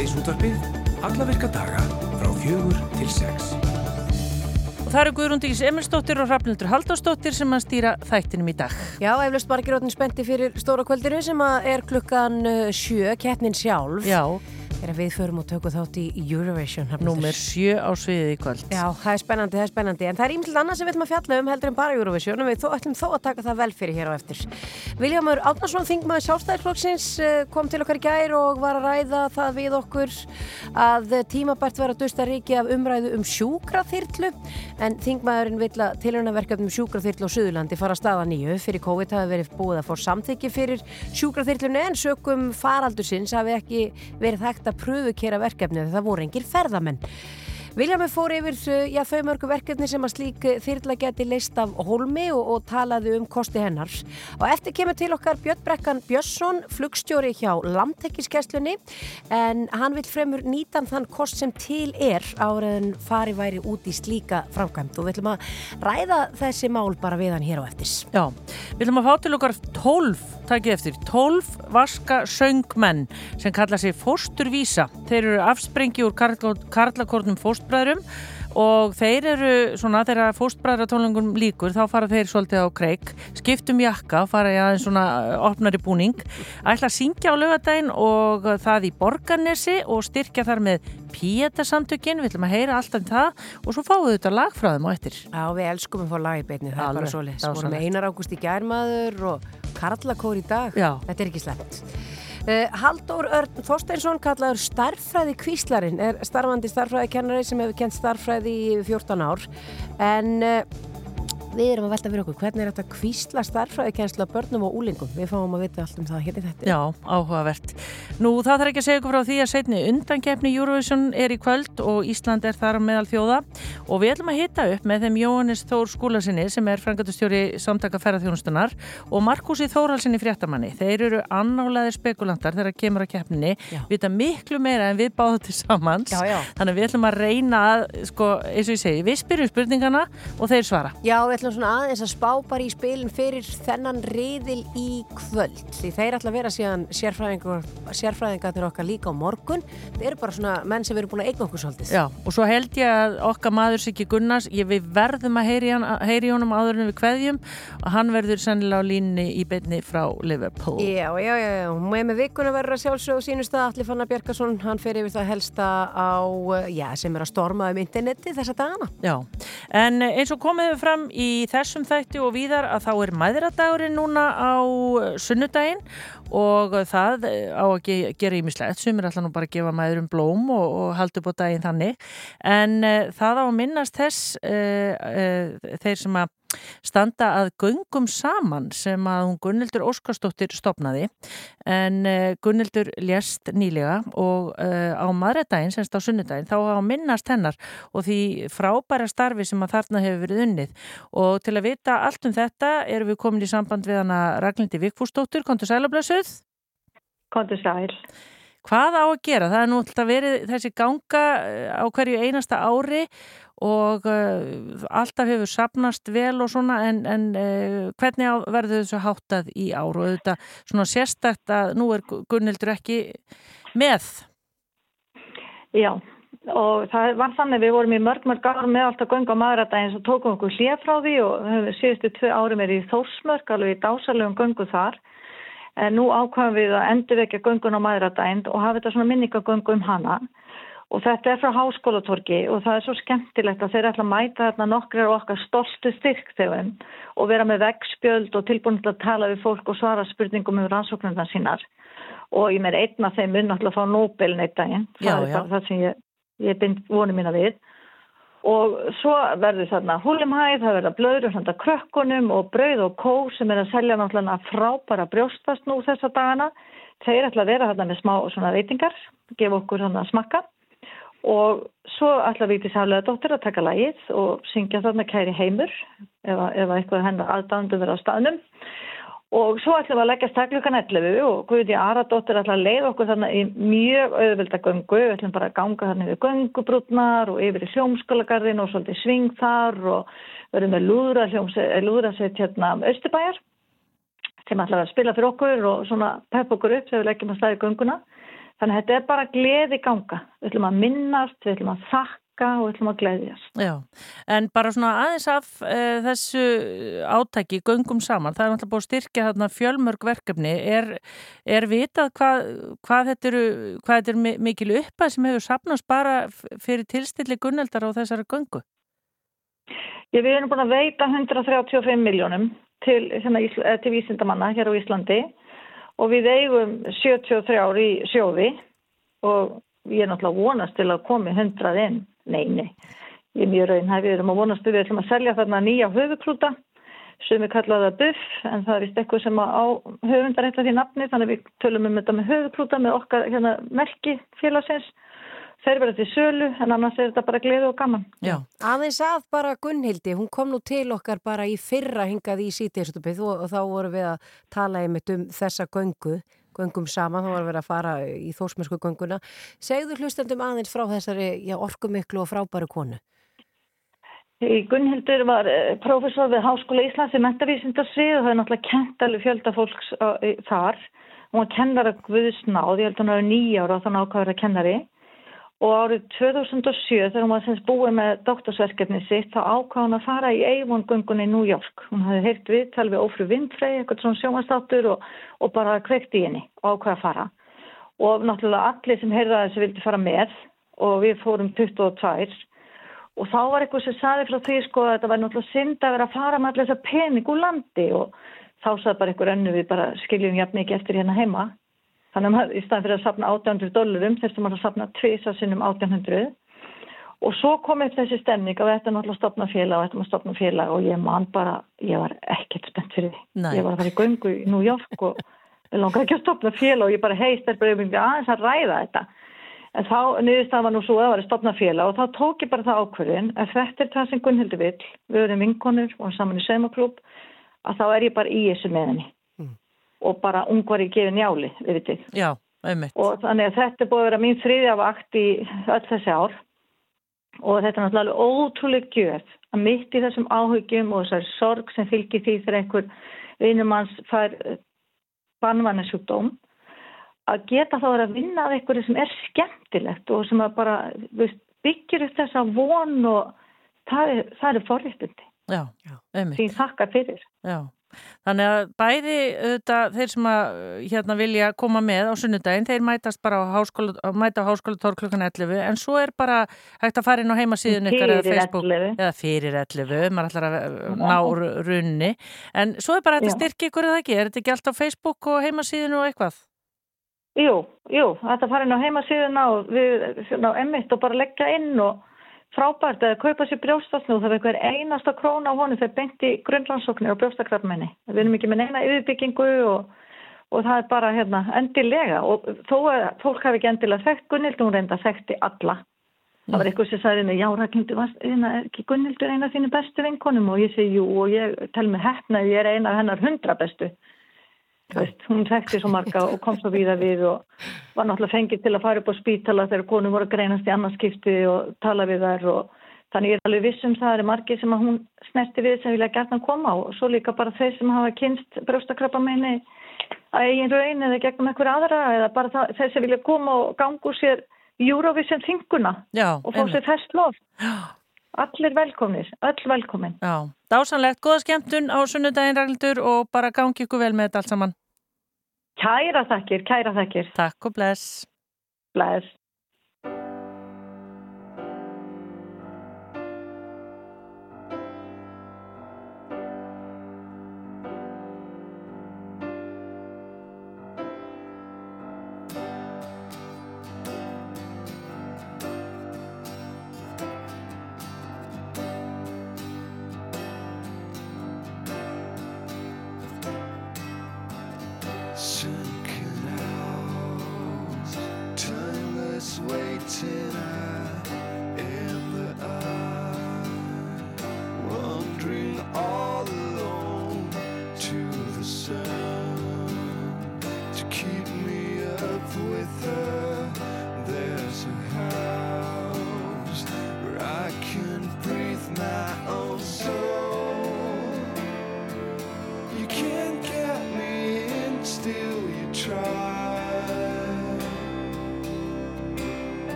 Hádegisútvarpið, alla virka daga frá fjögur til sex. Og það eru Guðrúndíkis Emilsdóttir og Rafnildur Halldórsdóttir sem að stýra þættinum í dag. Já, eflaust margir óttin spenti fyrir stóra kvöldinu sem er klukkan uh, sjö, keppnin sjálf. Já, Þegar við förum og tökum þátt í Eurovision. Númer sjö á sviðið í kvöld. Já, það er spennandi, það er spennandi. En það er ímtilega annað sem við ætlum að fjalla um heldur en bara Eurovision og við ætlum þó að taka það vel fyrir hér á eftir. Viljámur Átnarsson, þingmaður sjálfstæðisflokksins, eh, kom til okkar í gær og var að ræða það við okkur að tímabært vera að dusta ríki af umræðu um sjúkraþyrlu en þingmaðurinn vill að tilhörnaverkefnum sjúkraþyrlu á Suðurlandi fara að staða nýju. Fyrir COVID hafi verið búið að fá samþykki fyrir sjúkraþyrlunni en sökum faraldursins hafi ekki verið hægt að pröfukera verkefni þegar það voru engir ferðamenn. Viljámi fór yfir já, þau mörgu verkefni sem að slík uh, þyrla geti leist af holmi og, og talaði um kosti hennar. Og eftir kemur til okkar Björn Brekkan Björnsson, flugstjóri hjá Landtekkiskesslunni, en hann vil fremur nýtan þann kost sem til er áraðin fari væri út í slíka framkvæmt og við ætlum að ræða þessi mál bara við hann hér á eftir. Já, við ætlum að fá til okkar 12, takið eftir, 12 vaska söngmenn sem kalla sig fósturvísa. Þeir eru afsprengi úr karl karlakornum fóstbræðrum og þeir eru svona þegar fóstbræðratónlingum líkur þá fara þeir svolítið á kreik, skiptum jakka fara í aðeins svona opnari búning ætla að syngja á lögadaginn og það í Borgarnesi og styrkja þar með Píetasamtökin, við ætlum að heyra alltaf um það og svo fáum við þetta lag frá þeim á eftir. Já, við elskum að fá lag í beinni, það er bara svoleiðis. dásamlegt. Vorum með Einar Ágúst í gærmaður og Karlakór í dag. Já. Þetta er ekki slemt. Uh, Halldór Örn Þorsteinsson, kallaður starffræði kvíslarinn, er starfandi starffræði kennari sem hefur kent starffræði í yfir 14 ár. En uh, við erum að velta fyrir okkur, hvernig er þetta kvísla starffræði kennsla börnum og úlingum? Við fáum að vita allt um það hérna í þetta. Já, áhugavert. Nú, það þarf ekki að segja ykkur frá því að setni undankefni Eurovision er í kvöld og Ísland er þar meðal þjóða og við ætlum að hitta upp með þeim Jóhannes Þór skúlasinni sem er frangatustjóri samtaka ferðarþjónustunar og Markusi Þórhalsinni fréttamanni. Þeir eru annálaðir spekulantar þegar kemur að keppninni, vita miklu meira en við báðum til samans. Þannig við ætlum að reyna sko, eins og ég segi, við spyrjum spurningana og þeir svara. Já, ætlum svona aðeins að spá bara í spilin fyrir þennan riðil í kvöld. Því þeir ætla að vera síðan sérfræðingarnir okkar líka á morgun. Þeir eru bara svona menn sem erum búin að eigna okkur svolítið. Já, og svo held ég að okkar maður Siggi Gunnars, ég, við verðum að heyri, hann, heyri honum áður en við kveðjum og hann verður sennilega á línni í beinni frá Liverpool. Já, já, já, já. Með með vikuna verður að sjálfsög sínust að Alli Fannar Bjarkason, hann fer yfir það helsta á, já, sem er að storma um interneti þessa dagana. Já, en eins og komið við fram í þessum þætti og víðar að þá er mæðradagurinn núna á sunnudaginn og það á að ge- gera ímislegt sem er alltaf nú bara að gefa mæðurum blóm og, og halda upp á daginn þannig. En uh, það á að minnast þess uh, uh, þeir sem að standa að göngum saman sem að hún Gunnildur Óskarsdóttir stopnaði en uh, Gunnildur lést nýlega og uh, á maðuradaginn, semst á sunnudaginn, þá á að minnast hennar og því frábæra starfi sem að þarna hefur verið unnið og til að vita allt um þetta erum við komin í samband við hana Ragnhildi Vikfúsdóttur, kontur sælablössuð Kontur sæl. Hvað á að gera? Það er nú alltaf verið þessi ganga eh, á hverju einasta ári og uh, alltaf hefur sapnast vel og svona en, en uh, hvernig á, verður þessu háttað í ár? Og þetta svona sérstakt að nú er Gunnildur ekki með. Já, og það var þannig við vorum í mörg mörg ár með alltaf göngu á maðuradaginn svo tókum við okkur hlið frá því og síðustu tvö árum er í Þórsmörk alveg í dásalegum göngu þar. En nú ákvæmum við að endurvekja göngun á maðuradaginn og hafa þetta svona minningagöngu um hana og þetta er frá háskólatorki og það er svo skemmtilegt að þeir ætla að mæta þarna nokkrar okkar stoltu styrkþegum og vera með vegspjöld og tilbúin til að tala við fólk og svara spurningum um rannsóknarna sínar. Og ég meir einn af þeim mun náttúrulega fá Nobelin eitt daginn, Já, það er já. það sem ég, ég bind vonu mína við. Og svo verður þarna húlimhæð, það verður blöður handa krökkunum og brauð og kó sem er að selja náttúrulega frábæra brjóstast nú þessa dagana. Þeir ætla að vera þarna með smá veitingar gefa okkur að smakka og svo ætla Víti Sálega dóttir að taka lagið og syngja þarna kæri heimur ef, ef eitthvað hennar aðdándu verið á staðnum. Og svo ætlum við að leggja staklukan 11 og Guði Aradóttir ætla að leiða okkur þarna í mjög auðvelda göngu, við ætlum bara að ganga þarna yfir göngubrútnar og yfir í hljómskólagarðin og svolítið sving þar og verðum með lúðra lúðrasveit hérna Östubæjar sem ætla að spila fyrir okkur og svona pepp okkur upp þegar við leggjum að staði gönguna Þannig að þetta er bara gleði ganga. Við ætlum að minnast, við ætlum að þakka og við ætlum að gleðjast. Já, en bara svona aðeins af uh, þessu átæki, göngum saman, það er náttúrulega búið að styrkja þarna fjölmörg verkefni. Er, er vitað hvað, hvað þetta eru, hvað þetta er mikil uppað sem hefur sapnast bara fyrir tilstilli gunnildar á þessari göngu? Ég, við erum búin að veita 135 miljónum til, hérna, til vísindamanna hér á Íslandi og við eigum 73 ári í sjóði og ég er náttúrulega vonast til að komi 100 inn. Nei, nei, ég er mjög raunhæf, við erum að vonast til við ætlum að selja þarna nýja höfuklúta sem við kallaðum það buff en það er vist eitthvað sem á höfundar eitthvað því nafni þannig við tölum um þetta með höfuklúta með okkar hérna, merki félagsins þeir verða til sölu en annars er þetta bara gleði og gaman. Já. Aðeins að bara Gunnhildi, hún kom nú til okkar bara í fyrra hingað í sítiðstupið og, og þá voru við að tala einmitt um þessa göngu, göngum saman, þá voru við að fara í þósmersku gönguna. Segðu hlustendum aðeins frá þessari já, orkumiklu og frábæru konu? Gunnhildur var eh, professor við Háskóla Íslands í mentavísindarsvið og það er náttúrulega kent alveg fjölda fólks uh, þar. Hún var kennara Guðsnáð, ég held að hún var nýja ára og þannig ákvæður að kennari og árið 2007 þegar hún var semst búið með doktorsverkefni sitt þá ákváði hún að fara í Eivon-göngunni í New York. Hún hafði heyrt viðtal við Ófru Vindfrey, eitthvað svona sjónastáttur og, og bara kveikt í henni og ákvaði að fara. Og náttúrulega allir sem heyrða þessu vildi fara með og við fórum 22 og þá var eitthvað sem saði frá því sko að þetta var náttúrulega synd að vera að fara með allir þessa pening úr landi og þá saði bara einhver önnu við bara skiljum jafn mikið eftir hérna heima Þannig að í staðan fyrir að sapna 800 dólarum þurftum að sapna tvisa sinnum 1800 og svo kom upp þessi stemning að þetta er náttúrulega stopna félag og er að stopna félag og ég man bara, ég var ekkert spennt fyrir því. Nei. Ég var að fara í göngu í New York og ég langaði ekki að stopna félag og ég bara heist er bara um aðeins að ræða þetta. En þá niðurst það var nú svo að það var að stopna félag og þá tók ég bara það ákverðin að þetta er það sem Gunnhildur vil, við erum vinkonur og saman í saumaklúb að þá er ég bara í þessu með henni og bara ungvar í gefin jáli, við veitum. Já, einmitt. Og þannig að þetta er búið að vera mín þriðja vakt í öll þessi ár og þetta er náttúrulega ótrúlega gjöð að mitt í þessum áhugjum og þessari sorg sem fylgir því þegar einhver vinumanns fær eh, bannvannarsjúkdóm að geta þá að vinna að einhverju sem er skemmtilegt og sem bara veist, byggir upp þessa von og það er, er forréttindi. Já, einmitt. Því þakkar fyrir. Já. Þannig að bæði auðvitað, þeir sem að hérna vilja koma með á sunnudaginn, þeir mætast bara á háskóla, mæta á háskólatór klukkan 11 en svo er bara hægt að fara inn á heimasíðun ykkar eða Facebook 11. eða fyrir 11, maður ætlar að ná runni en svo er bara hægt að styrkja ykkur eða ekki, er þetta ekki allt á Facebook og heimasíðun og eitthvað? Jú, jú, þetta fara inn á heimasíðuna og við, svona, emitt og bara leggja inn og frábært að kaupa sér brjóstasnú það er einhver einasta króna á honu þegar beinti grunnrannsóknir og brjóstakrafmenni við erum ekki með neina yfirbyggingu og, og það er bara hérna, endilega. Og þó að fólk hafi ekki endilega þekkt Gunnildur, hún reynda þekkti alla. Það var eitthvað sem sagði já, Ragnhildur, er ekki Gunnildur eina af þínu bestu vinkonum? Og ég segi jú og ég tel mig hefna ég er eina af hennar hundra bestu Veist, hún þekkti svo marga og kom svo víða við og var náttúrulega fengið til að fara upp á spítala þegar konum voru að greinast í annarskipti og tala við þær og þannig ég er alveg vissum það er margi sem að hún snerti við sem vilja gætna koma og svo líka bara þeir sem hafa kynst brjóstakrappa meini að eigin raun eða gegnum einhver aðra eða bara það, þeir sem vilja koma og gangu sér Eurovision þinguna og fá sér þess lof. Allir velkomnir, öll velkomin. Já, dásanlegt, goða skemmtun á sunnudaginn Ragnhildur og bara gangi ykkur vel með þetta allt saman. Kæra þakkir, kæra þakkir. Takk og bless. Bless.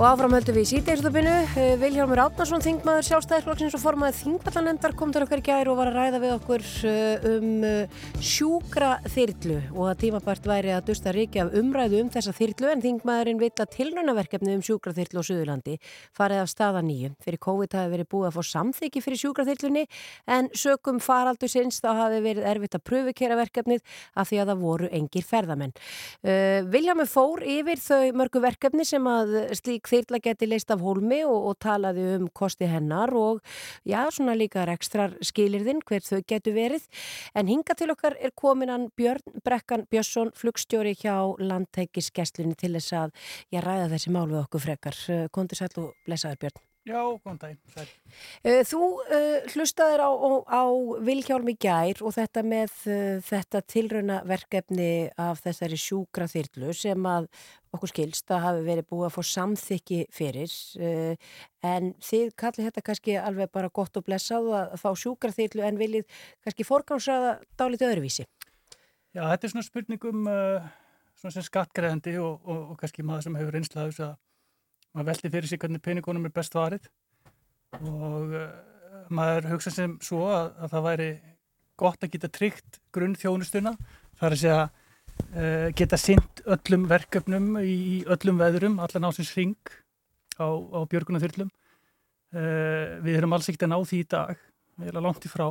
Og áfram höldum við í sítegistöpinu. Eh, Viljálmur Átnarsson, þingmaður sjálfstæðisflokksins og formaðið þingvallanemndar kom til okkar í gæri og var að ræða við okkur eh, um eh, sjúkra þyrlu og að tímabært væri að dusta ríkja af umræðu um þessa þyrlu en þingmaðurinn vill að tilrönaverkefni um sjúkra þyrlu á Suðurlandi farið af staða nýju. Fyrir COVID hafi verið búið að fá samþyggi fyrir sjúkra þyrlunni en sökum faraldu sinns þá hafi verið erfitt að pröfukera verkefnið af því að það voru engir ferðamenn. Viljálmur þyrla geti leist af hólmi og, og talaði um kosti hennar og já, svona líka rekstrar skilirðin hver þau getur verið. En hinga til okkar er kominan Björn Brekkan Björnsson, flugstjóri hjá landtækisgesslunni til þess að ég ræða þessi mál við okkur frekar. Kondur sæl og blessaður Björn. Já, góðan daginn. Uh, þú uh, hlustaður á, á, á Vilhjálmi Gjær og þetta með uh, þetta tilraunaverkefni af þessari sjúkra þyrlu sem að okkur skilst að hafi verið búið að fá samþykki fyrir en þið kallir þetta kannski alveg bara gott og blessað að fá sjúkra þyrlu en viljið kannski forgámsraða dálítið öðruvísi. Já, þetta er svona spurningum svona sem skattgreðandi og, og, og kannski maður sem hefur einslaðus að maður veldi fyrir sig hvernig peningunum er best varið og uh, maður hugsa sem svo að, að það væri gott að geta tryggt grunn þjónustuna þar að segja uh, geta synd öllum verkefnum í öllum veðurum, allan ásins ring á, á björgunathyrlum uh, við erum alls ekkert að ná því í dag við erum langt í frá.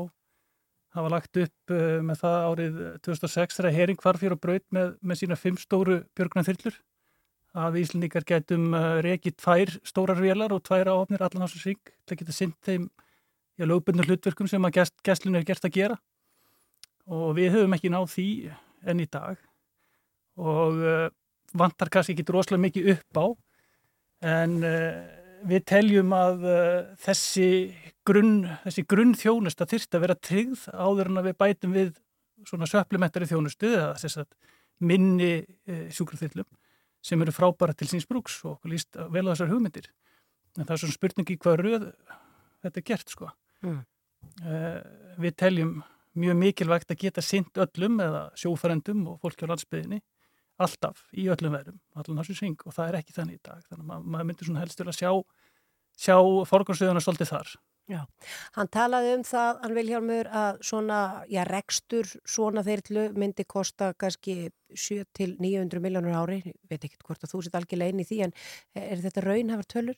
Það var lagt upp með það árið 2006 þegar Hering var fyrir að braut með, með sína fimm stóru björgunathyrlur að Íslandíkar getum uh, rekið tvær stórar vélar og tvær áhafnir allan á þessu syng til að geta synd þeim í að lögbundna hlutverkum sem að gest, gestlun er gert að gera. Og við höfum ekki náð því enn í dag. Og uh, vantar kannski ekki droslega mikið upp á. En uh, við teljum að þessi grunn, þessi grunn þjónust að þyrst að vera tryggð áður en að við bætum við svona söplementari þjónustu eða minni sjúkruþyllum sem eru frábæra til síns brúks og líst vel á þessar hugmyndir. En það er svona spurning í hvað röð þetta er gert sko. Mm. Uh, við teljum mjög mikilvægt að geta synd öllum eða sjófærendum og fólki á landsbyðinni alltaf í öllum veðrum, allan þessu syng og það er ekki þannig í dag. Þannig að maður, maður myndir svona helst til að sjá, sjá forgansöðuna svolítið þar. Já, hann talaði um það, hann Viljálmur, að svona, já, rekstur svona þeirrlu myndi kosta kannski 7-900 miljónur ári, ég veit ekki hvort að þú sitt algjörlega inn í því, en er þetta raunhafar tölur?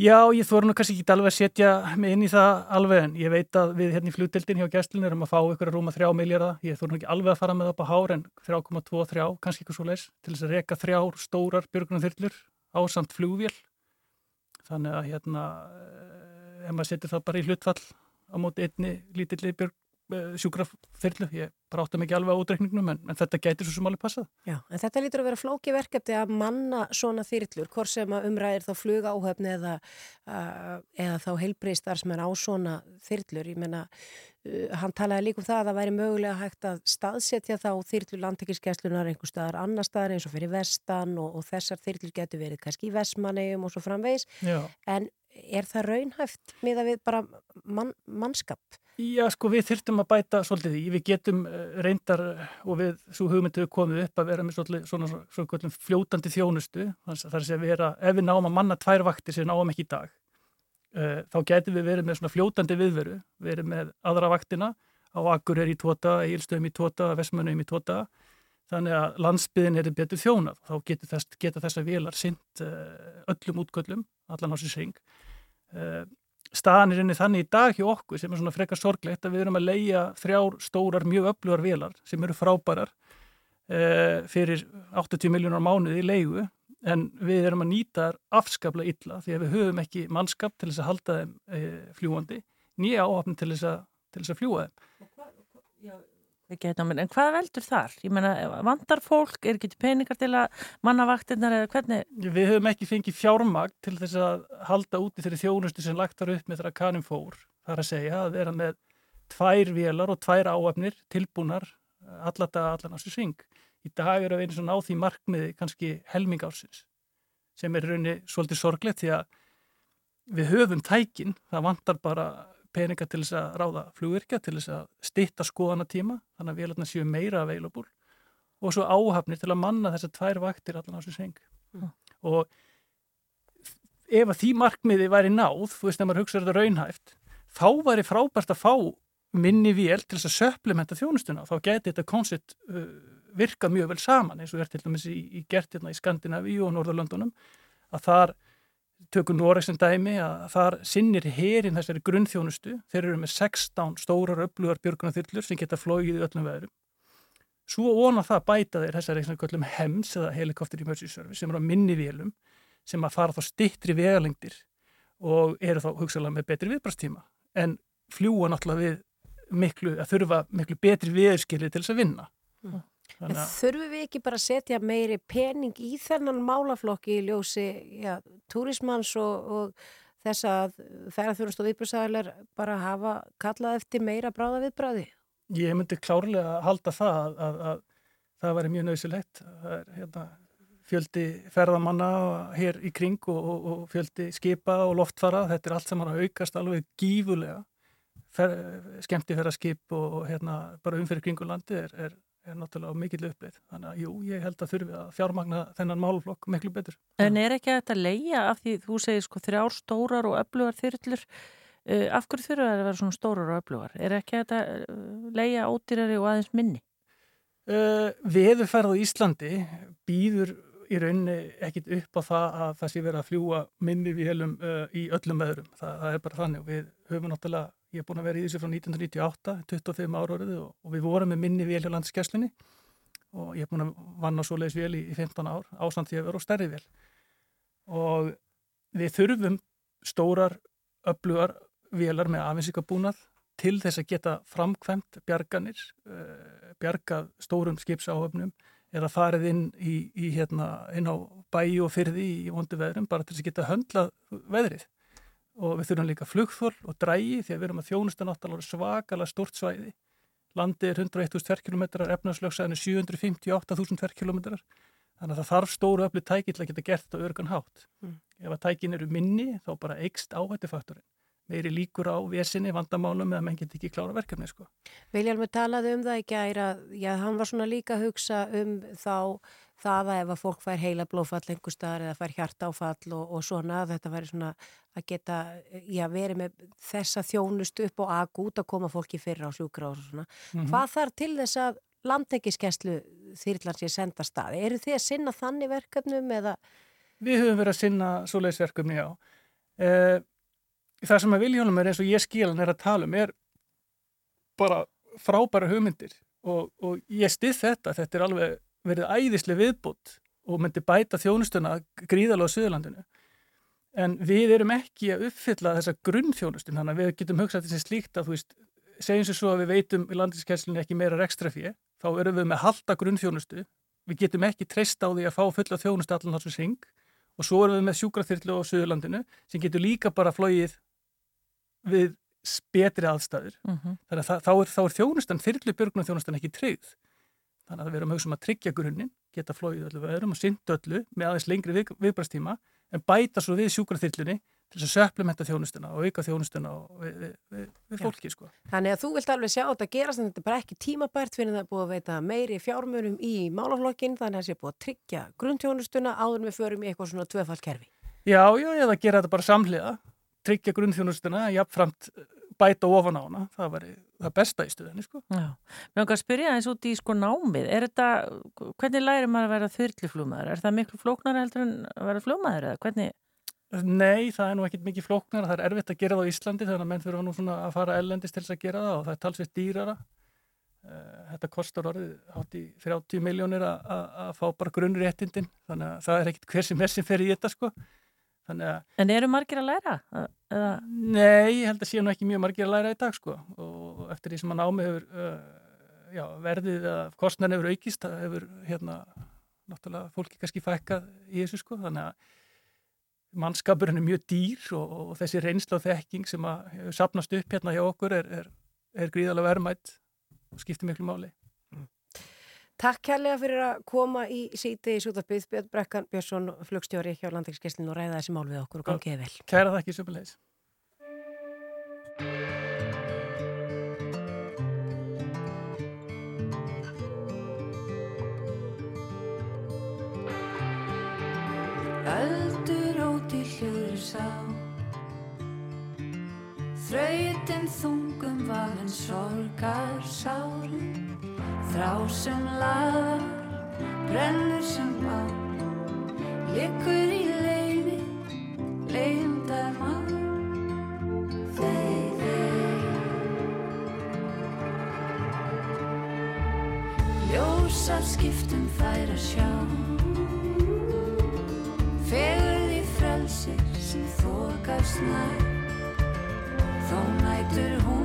Já, ég þóru nú kannski ekki alveg að setja mig inn í það alveg, en ég veit að við hérna í flutildin hjá gæstlunum erum að fá ykkur að rúma 3 miljardar, ég þóru nú ekki alveg að fara með það upp á hár, en 3,23, kannski eitthvað svo leis, til þess að reyka þrjár stórar björgunum þyrlur á samt flugvél, þannig að hérna ef maður setur það bara í hlutfall á móti einni lítilli björg eh, sjúkrafyrlu, ég bara átta mikið alveg á útreikningnum en, en þetta gætir svo sem alveg passað. Já, en þetta lítur að vera flóki verkefni að manna svona þyrlur, hvort sem að umræðir þá fluga áhöfni eða, uh, eða þá heilbreystar sem er á svona þyrlur, ég menna uh, hann talaði líka um það að það væri mögulega hægt að staðsetja þá þyrlu landtekískeslunar einhver staðar annar staðar eins og fyrir vestan og, og þessar þyrlur getur verið kannski í vestmannegjum og svo framvegs, en er það raunhæft með að við bara mann, mannskap? Já, sko við þurftum að bæta svolítið í, við getum uh, reyndar uh, og við svo hugmyndu komið upp að vera með svolítið svona, svona, svona fljótandi þjónustu, þar er að vera, ef við náum að manna tvær vaktir sem náum ekki í dag, uh, þá getum við verið með svona fljótandi viðveru, verið með aðra vaktina á Akur er í tóta, Eilstöðum í tóta, Vesmannum í tóta, þannig að landsbyðin er betur þjónað, þá getur þess, geta þessa velar sint öllum útgöllum, allan á sér seng Eh, staðan er inni þannig í dag hjá okkur sem er svona frekar sorglegt að við erum að leia þrjár stórar mjög öflugar velar sem eru frábærar e, fyrir 80 miljónar mánuði í leigu en við erum að nýta þar afskaplega illa því að við höfum ekki mannskap til þess að halda þeim e, fljúandi nýja áhafn til þess að, að fljúa þeim. En hvað veldur þar? Ég menna, vandar fólk, er ekki peningar til að manna vaktinnar eða hvernig? Við höfum ekki fengið fjármagn til þess að halda úti þeirri þjónustu sem lagt var upp með þeirra kanum fór. Það er að segja að vera með tvær vélar og tvær áöfnir tilbúnar allata allan á sér sving. Í dag eru við eins og náð því markmiði kannski helmingársins sem er raunni svolítið sorglegt því að við höfum tækin, það vandar bara peninga til þess að ráða flugvirkja, til þess að stitta skoðanatíma, þannig að vélarna séu meira available og svo áhafnir til að manna þessar tvær vaktir allan á þessu seng. Mm. Og ef að því markmiði væri náð, þú veist, ef maður hugsaður þetta raunhæft, þá væri frábært að fá minni vél til þess að supplementa þjónustuna, þá geti þetta koncept uh, virkað mjög vel saman, eins og er til dæmis í, í gertirna í Skandinavíu og Norðurlöndunum, að þar tökum Norex sem dæmi að þar sinnir herin þessari grunnþjónustu. Þeir eru með 16 stórar öflugar björgunarþyrlur sem geta flóið í öllum veðrum. Svo óna það bæta þeir þessari hems eða helikopter emergency service sem eru á minni vélum sem að fara þá stittri vegalengdir og eru þá hugsalega með betri viðbrastíma en fljúa náttúrulega við miklu, að þurfa miklu betri viðskili til þess að vinna. Mm. En þurfum við ekki bara að setja meiri pening í þennan málaflokki í ljósi ja, túrismans og, og þess að ferðarþjóðast og viðbröðsæðilegar bara hafa kallað eftir meira bráða viðbræði? Ég myndi klárlega halda það að, að, að það væri mjög nöðsilegt. Það er hérna, fjöldi ferðamanna hér í kring og, og, og fjöldi skipa og loftfara. Þetta er allt saman að aukast alveg gífulega. Fer, skemmti ferðarskip og hérna, bara umfyrir kringulandi er, er er náttúrulega mikill upplið. Þannig að jú, ég held að þurfi að fjármagna þennan málflokk miklu betur. En er ekki að þetta leia af því þú segir sko þrjár stórar og öflugar þyrllur, uh, af hverju þurfa það að vera svona stórar og öflugar? Er ekki að þetta uh, leia ódýrari og aðeins minni? Uh, Veðurferð á Íslandi býður í rauninni ekkit upp á það að það sé verið að fljúa minni við helum uh, í öllum veðurum. Það, það er bara þannig við höfum náttúrulega Ég er búin að vera í þessu frá 1998, 25 ára orðið og, og við vorum með minni vél hjá landskesslunni og ég er búin að vanna svo leiðis vél í, í 15 ár ásamt því að vera á stærri vél. Og við þurfum stórar, öflugar vélar með afinsíkabúnað til þess að geta framkvæmt bjarganir, uh, bjargað stórum skipsáöfnum eða farið inn, í, í, hérna, inn á bæi og fyrði í vondu veðrum bara til þess að geta höndlað veðrið og við þurfum líka flugþól og drægi því að við erum að þjónusta náttúrulega svakalega stort svæði. Landi er 101.000 tverrkilometrar, efnarslöksaðin er 758.000 tverrkilometrar Þannig að það þarf stóru öflug tæki til að geta gert þetta örgan hátt. Mm. Ef að tækin eru minni þá bara eikst áhættufaktorinn. Meiri líkur á vesinni, vandamálum eða menn get ekki klára verkefni sko. Viljalmur talaði um það í gæra, já, hann var svona líka að hugsa um þá það að ef að fólk fær heila blófall einhver staðar eða fær hjartáfall og, og svona, þetta væri svona að geta, já, verið með þessa þjónust upp og agút að koma fólki fyrir á sjúkra og svona. Mm Hvað þarf til þess að landtengiskeslu þýrlan sé senda staði? Eru þið að sinna þannig verkefnum eða? Við höfum verið að sinna svoleiðisverkefni á. Eh, það sem að Viljólum er eins og ég skilan er að tala um er bara frábæra hugmyndir og, og ég stið þetta, þetta er alveg verið æðislega viðbútt og myndi bæta þjónustuna gríðalega á Suðurlandinu. En við erum ekki að uppfylla þessa grunnþjónustun, þannig að við getum hugsað þessi slíkt að þú veist, segjum sér svo að við veitum í landinskesslunni ekki meira rekstrafíi, þá erum við með halda grunnþjónustu, við getum ekki treyst á því að fá fulla þjónustu allan þessum syng og svo erum við með sjúkraþyrlu á Suðurlandinu sem getur líka bara flóið við betri aðstæður. Mm -hmm. Þannig að þá, er, þá er þjónustan, þyrlu björgunum þjónustan ekki tryggð. Þannig að við erum að hugsa um að tryggja grunninn, geta flóið öllu við erum og synda öllu með aðeins lengri við, viðbrastíma en bæta svo við sjúkraþyrlunni til þess að söplementa þjónustuna og auka þjónustuna við, við, við, fólki sko. Þannig að þú vilt alveg sjá þetta gerast en þetta er bara ekki tímabært fyrir það að búið að veita meiri fjármönum í málaflokkin þannig að það sé búið að tryggja grunntjónustuna áður við förum í eitthvað svona tvöfaldkerfi. Já, já, eða gera þetta bara samhliða tryggja grunnþjónustuna, jafnframt bæta ofan á hana, það var það besta í stuðinni sko. Já, mér langar að spyrja eins út í sko námið, er þetta, hvernig læri maður að vera þyrliflúmaður? Er það miklu flóknar heldur en að vera flúmaður eða hvernig? Nei, það er nú ekkit mikið flóknar, það er erfitt að gera það á Íslandi þannig að menn þurfa nú svona að fara ellendist til þess að gera það og það er talsveit dýrara. Þetta kostar orðið hátt í 30 miljónir að fá bara grunnréttindin, þannig að það er ekkit hver sem er sem fer í þetta sko. En eru margir að læra? Eða? Nei, ég held að sé nú ekki mjög margir að læra í dag sko og eftir því sem að námi hefur uh, já, verðið að kostnarni hefur aukist, það hefur hérna náttúrulega fólki kannski fækkað í þessu sko, þannig að mannskapurinn er mjög dýr og, og þessi reynsla og þekking sem að sapnast upp hérna hjá okkur er, er, er gríðalega verðmætt og skiptir miklu máli. Takk kærlega fyrir að koma í síti í Sútafbyggð Björn Brekkan Björnsson flugstjóri hjá Landekskesslinu og ræða þessi mál við okkur og gangið vel. Kæra þakki sömulegis. Öldur óti hljóður sá Þrautin þungum var en sorgar sárum Þrá sem laðar, brennur sem á Liggur í leiði, leiðindar mann Þeir, þeir Ljósar skiptum þær að sjá. Fegur því frelsir sem þokast nær. Þó nætur húmið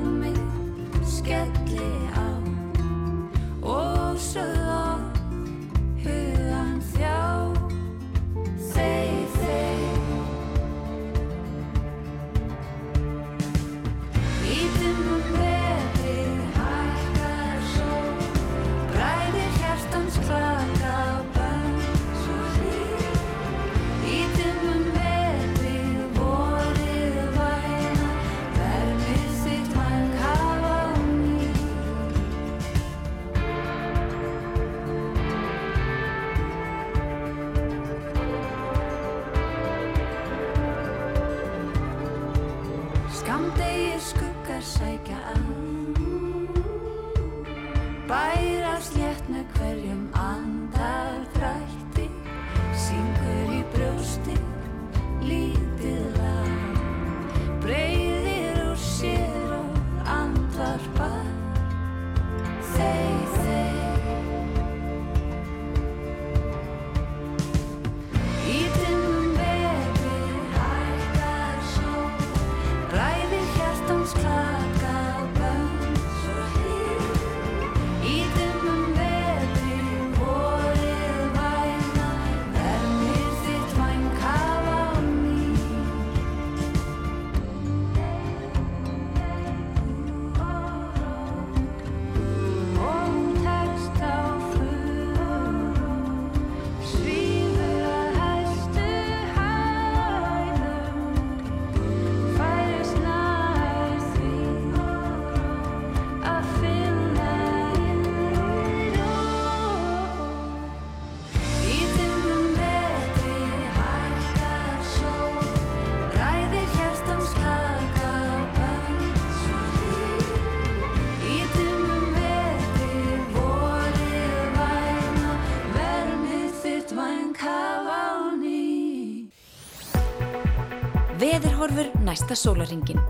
næsta sólaringin.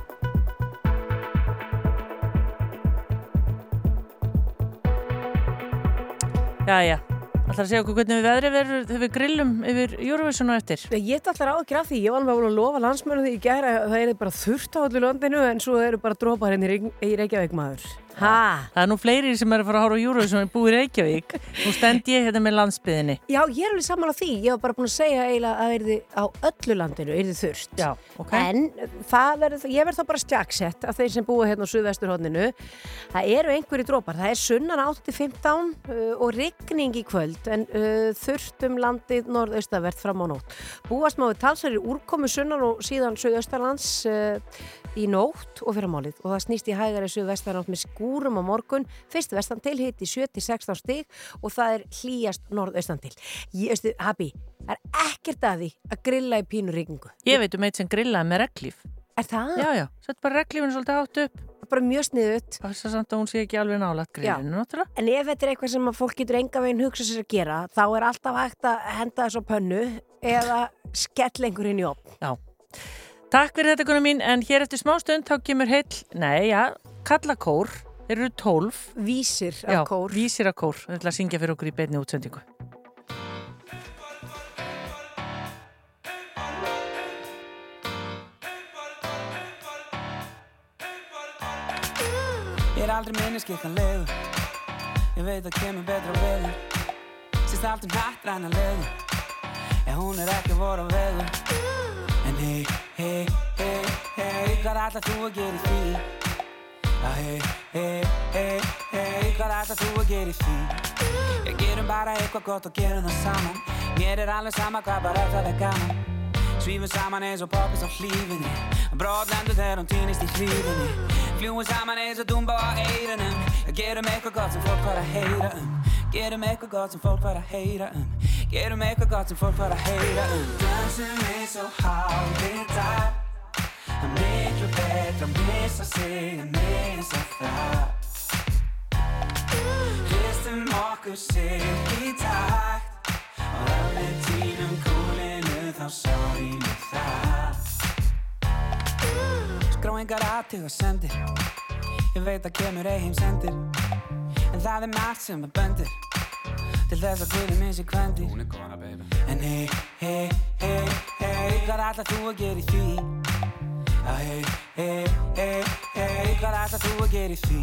Jæja, ætlar að segja okkur hvernig við veðri verður þegar við grillum yfir Eurovision og eftir. Ég get alltaf ágjur af því, ég var alveg að lofa landsmönu því í gæra að það er bara þurft á öllu landinu en svo eru bara drópar henni í Reykjavík maður. Ha? Það er nú fleiri sem er að fara að horfa á Eurovision en búið í Reykjavík. Nú stend ég hérna með landsbyðinni. Já, ég er alveg saman á því, ég var bara búin að segja eiginlega að það er á öllu landinu, er þið þurft. Já, ok. En verður, ég verð þá bara stjagsett af þeir sem búa hérna á Suðvesturhóðninu. Það eru einhverju drópar, það er sunnan 8-15 uh, og rigning í kvöld en uh, þurft um landið norðaustavert fram á nótt. Búast má við talsverðir úrkomu sunnan og síðan Suðaustalands uh, í nótt og það skúrum á morgun, fyrst vestan til hitt í 7-16 stig og það er hlýjast norðaustan til. Ég veistu, Habi, það er ekkert að því að grilla í pínu rigningu. Ég veit um eitt sem grillaði með reglíf. Er það? Já, já, sett bara reglífinu svolítið hátt upp. Bara mjög sniðut. Passa samt að hún sé ekki alveg nálægt grillinu, náttúrulega. En ef þetta er eitthvað sem fólk getur enga veginn hugsa sér að gera, þá er alltaf hægt að henda þess á pönnu eða skell einhverjum í opn. Já. Takk fyrir þetta konu mín, en hér eftir smá stund þá kemur heill, nei, já, kalla kór. Þeir eru tólf. Vísir af kór. vísir af kór. Þeir ætla að syngja fyrir okkur í beinni útsendingu. Ég er aldrei minni skikkanlegu Ég veit að kemur betra veður Sýst allt um hrættræna legu En hún er ekki voru á vegu En hei, hei, hei, hei Hvað ætlar þú að gera í því? Já, hei, hei, hei, hei Hvað ætlar þú að gera í því? Ég gerum bara eitthvað gott og gerum það saman Mér er alveg sama hvað bara það er gaman Svífum saman eins og poppis á hlífinni Brotlendur þegar hún týnist í hlífinni Fljúum saman eins og dumba á eirunum Gerum eitthvað gott sem fólk var að heyra um Gerum eitthvað gott sem fólk var að heyra um Gerum eitthvað gott sem fólk var að heyra um Dansum eins og hálfið dag Það er miklu betra að missa sig en missa það Hristum okkur sig í takt Og ef við týnum kúlinu þá sorry með það Skrá engar aðtug og sendir Ég veit að kemur ei heim sendir En það er margt sem er böndir Til þess að guði minn sé kvendi Hún er kona baby. En hei, hei, hei, hei Hvað ætlar þú að gera í því? Já hei, hei, hei, hei Hvað ætlar þú að gera í því?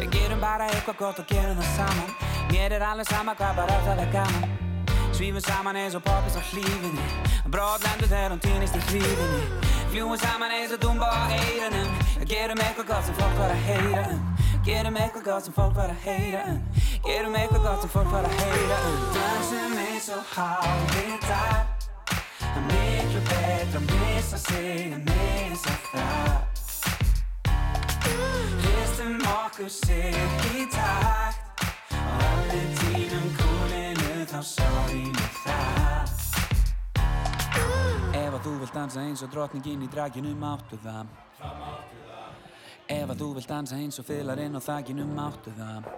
Ég gerum bara eitthvað gott og gerum það saman Mér er alveg sama hvað bara það er gaman Svífum saman eins og poppis á hlífinni Brotlendur þegar hún týnist í hlífinni Fljúum saman eins og dumba á eirunum Gerum eitthvað gott sem fólk var að heyra um. Gerum eitthvað gott sem fólk var að heyra um Gerum eitthvað gott sem fólk var að heyra um Dansum eins og hálfið dag Það er betra að missa sig en missa það Hristum okkur sig í takt. Og við týnum kúlinu þá með það. Ef að þú vilt dansa eins og drottningin í draginu máttu það. Ef að þú vilt dansa eins og fylarinn á þakinu máttu það.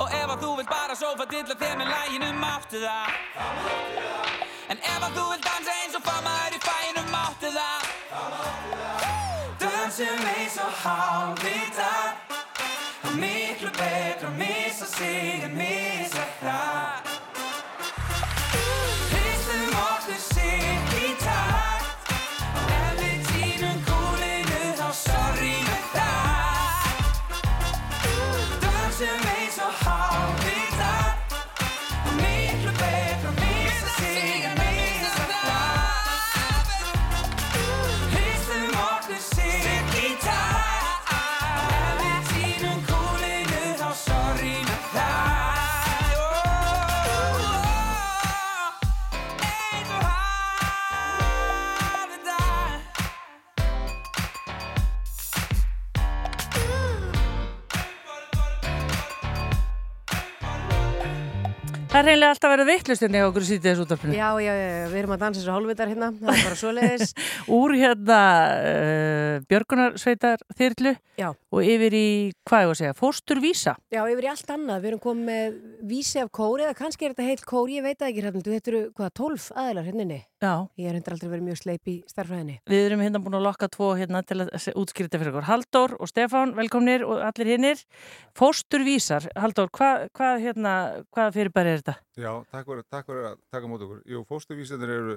Og ef að þú vilt bara sófa dilla þér með læginu máttu það En ef að þú vilt dansa eins og famaður í fæinu máttu það Dansum eins og hálfvita Það er miklu betra að missa sig en missa það Það er reynilega alltaf verið vittlustinn hjá okkur í sítið þessu útarpinu. Já, já, já, við erum að dansa þessu hálfvitar hérna, það er bara svoleiðis. Úr hérna uh, Björgunarsveitar þyrlu Já. og yfir í, hvað ég var að segja, fósturvísa. Já, yfir í allt annað, við erum komið með vísi af kóri eða kannski er þetta heilt kóri, ég veit ekki hérna, þetta eru hvað, 12 aðilar hérna inni. Já. Ég er hendur aldrei verið mjög sleip í starfræðinni. Við erum hérna búin að lokka tvo hérna til að þetta fyrir okkur. Halldór og Stefán, velkomnir og allir hinnir. Fósturvísar, Halldór, hvað hva, hérna, hvað fyrirbæri er þetta? Já, takk fyrir, takk fyrir að taka mót okkur. Jú, fóstuvísindir eru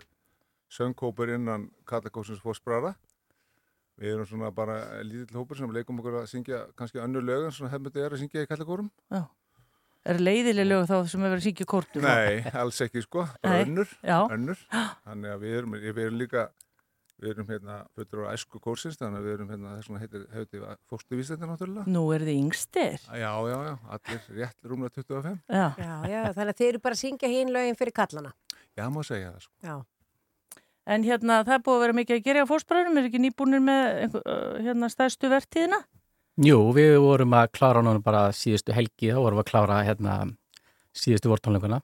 söngkópur innan Kallakósins fósbrara. Við erum svona bara lítill hópur sem leikum okkur að syngja kannski önnur lög en svona hefmyndi er að syngja í Kallakórum. Já. Er leiðileg lög þá sem hefur verið að syngja kórtum? Nei, alls ekki sko, bara önnur, önnur. Þannig að við erum, við erum líka, við erum hérna fötur á æsku kórsins, þannig að við erum hérna þess vegna heitir, hefði fóstuvísindir náttúrulega. Nú eru þið yngstir. Já, já, já, allir rétt rúmlega 25. Já. Já, já, þannig að þeir eru bara að syngja hinn lögin fyrir kallana. Já, má segja það sko. Já. En hérna, það er búið að vera mikið að gera á fósbræðurum, er ekki nýbúinir með hérna stæðstu vertíðina? Jú, við vorum að klára núna bara síðustu helgi, þá vorum við að klára hérna síðustu vortónleikuna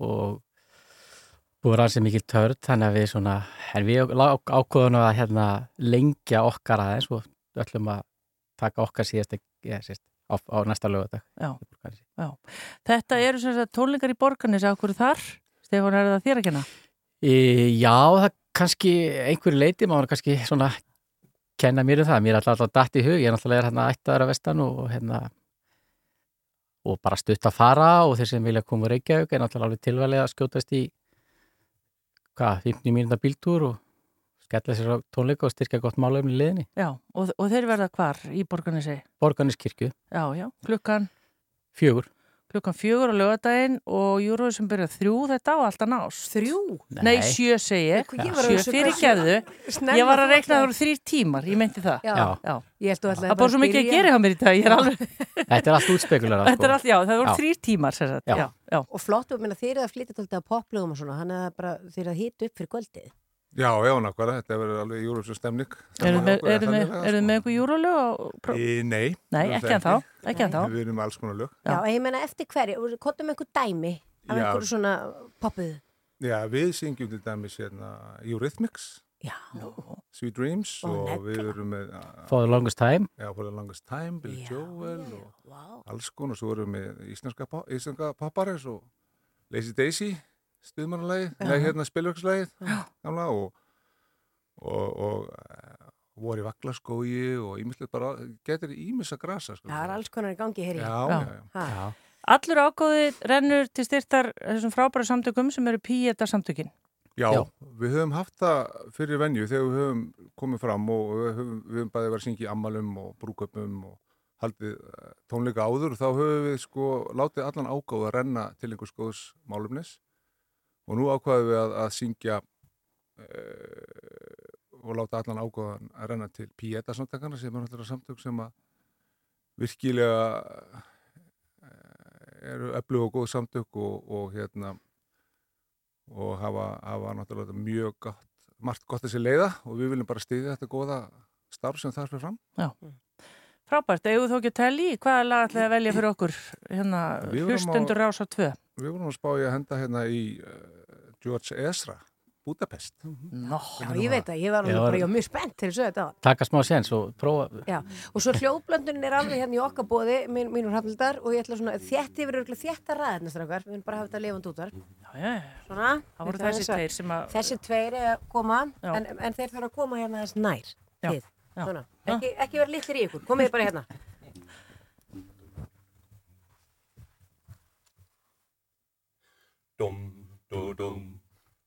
og búið rannsið mikil törn, þannig að við svona, en við ákvöðum að hérna lengja okkar aðeins og ætlum að taka okkar síðast, ja, síðast á, á næsta lögadag. Já. Já. Þetta eru sem sagt tónleikar í borgarnis, af hverju þar? Stefán, er það þér að kenna? E, já, það kannski einhverju leiti, maður kannski svona kenna mér um það, mér er alltaf datt í hug, ég er alltaf hérna ættaður að vestan og hérna og bara stutt að fara og þeir sem vilja koma úr Reykjavík er náttúrulega alveg tilvæli að skjótast í hvað, 50 mínúta bíltúr og skella sér á tónleika og styrkja gott málefni í liðinni. Já, og, og þeir verða hvar í borgarnisi? Borgarniskirkju, Já, já, klukkan, fjögur. Klukkan fjögur á lögadaginn og júruður sem byrja þrjú þetta á alltaf nás. Þrjú? Nei, sjö segi ég. Ég var að Sjö fyrir snemma Ég var að reikna það ætlaðir. voru þrýr tímar, ég meinti það. Já. já. Ég held ætlaði Það er bara svo mikið að gera hjá mér í dag, ég er alveg... Þetta er allt útspekulara. Þetta er allt, já, það voru þrýr tímar, sér sagt. Já. Já. Og flott, og þeir eru að flytja tóltið á poplögum og svona, þannig að bara þeir eru að hita upp fyrir kvöldið. Já, já, nákvæmlega, þetta verður alveg júrufsum stemning. Eru þið með, er með, þið með einhver júralög á... pró- nei. Nei, ekki en þá, ekki en þá. Við erum alls konar lög. Já, ég meina eftir hverju, kottum einhver dæmi af Já. einhverju svona poppuð. Já, við syngjum til dæmis hérna Eurythmics, Já. Sweet Dreams Ó, og við erum með For the longest time. Já, For the Longest Time, Billy Já, Joel og Vá. alls konar. Svo erum við með íslenska, íslenska poppar eins og Lazy Daisy, stuðmannalagið, nei hérna spilverkslagið, gamla og og, og uh, voru í Vaglaskói og ímislegt bara, getur ímissa grasa. sko. Það er alls konar í gangi, heyri. ég. Já, já, já. Já. Allur ágóði rennur til styrtar þessum frábæra samtökum sem eru píeta samtökin. Já, Já. við höfum haft það fyrir venju þegar við höfum komið fram og við höfum, við höfum bæði verið að syngja í ammalum og brúköpum og haldið eh, tónleika áður og þá höfum við sko látið allan ágáð að renna til einhvers góðs málumnis og nú ákvaðum við að, að syngja uh, og láta allan ágáðan að renna til Pieta samtakana sem er náttúrulega samtök sem að virkilega eh, eru öflug og góð samtök og, og hérna og hafa, hafa náttúrulega mjög gott, margt gott þessi leiða og við viljum bara stiðja þetta góða starf sem það fyrir fram. Frábært, eigum þú ekki að telli hvaða lag ætlaði að velja fyrir okkur hérna vorum á- hlustundur rása 2? Við vorum að spá í að henda hérna í uh, George Ezra, Budapest. Nó, Já, ég veit það, ég var alveg Já, bara, ég var mjög spennt til þessu þetta. Taka smá séns og prófa. Já, og svo hljóðblöndunin er alveg hérna í okkar bóði, mín, mínur hafnildar, og ég ætla svona, þétt yfir örgulega þétta strákar, við viljum bara hafa þetta lifand útvar. já, já, já. Svona. Það voru þessi tveir sem að... Þessi tveir er að koma, en, en þeir þarf að koma hérna þess nær. Já, já. Svona. Ekki, ekki vera litlir í ykkur, komið bara hérna. Dum do dum.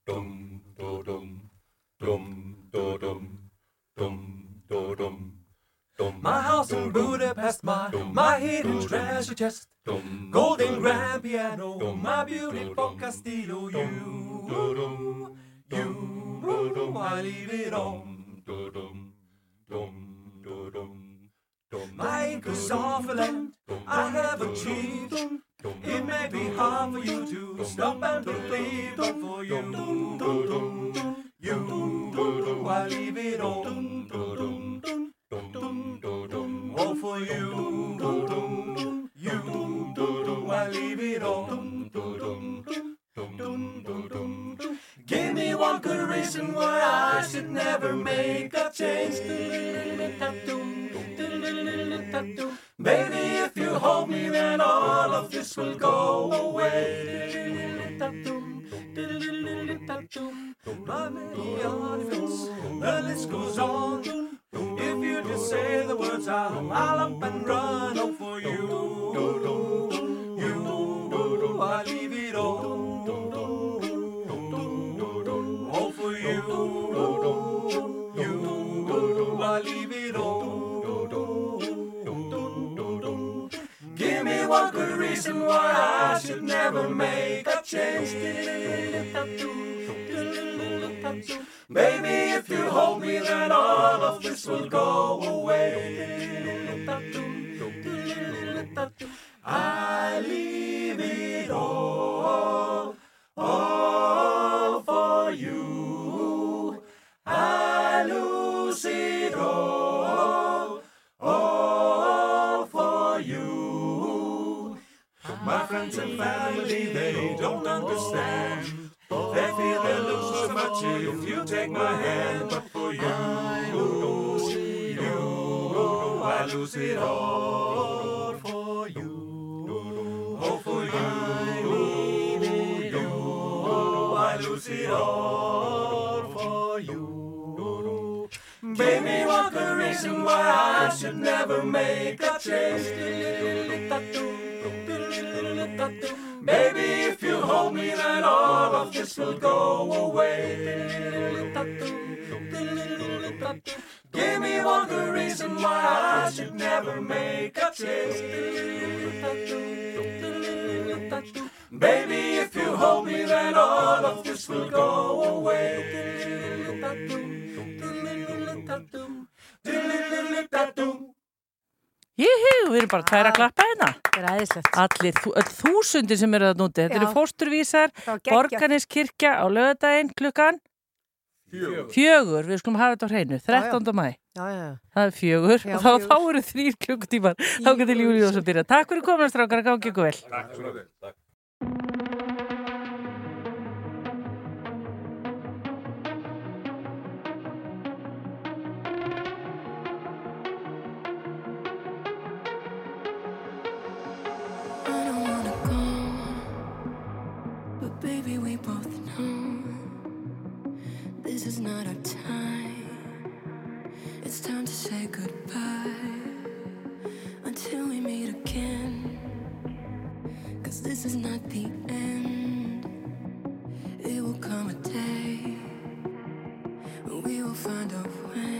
Dum do dum. Dum do dum. Dum do dum. Dum My house in Budapest, my, my hidden treasure chest. Golden grand piano, my beautiful Castillo. You, you, I leave it on. My ink is off a land, I have achieved. It may be hard for you to stop and believe, but for you, you, I leave it on. Oh, for you, you, I leave it on. Give me one good reason why I should never make a change. Maybe if you hold me, then all of this will go away. My The list goes on. If you just say the words, I'll, I'll up and run for you. You, I leave. One good reason why I should never make a change. Baby, if you hold me, then all of this will go away. I leave it all, all friends and family, they don't understand. They feel they lose so much if you take my hand, but for you, you, I lose it all for you. Oh, for you, you, I lose it all for you. Baby, what the reason why I should never make a change? Of this will go away. Give me one good reason why I should never make a change. Baby, if you hold me, then all of this will go away. Jíhú, við erum bara tæra að klappa hérna. Það er æðislegt. Allir, þú- öll þúsundir sem eru að núti. Þetta eru fósturvísar, Það. Borganiskirkja á lögadaginn klukkan Fjögur. fjögur. Við skulum hafa þetta á hreinu, 13. mæ. Já, já, já. Það er fjögur Já, og þá, fjögur. þá eru þrýr klukkutímar. Þá getur Júli og svo byrja. Takk fyrir komin strákar, gangi ykkur vel. Takk fyrir we both know this is not our time. It's time to say goodbye until we meet again. Cause this is not the end. It will come a day when we will find a way.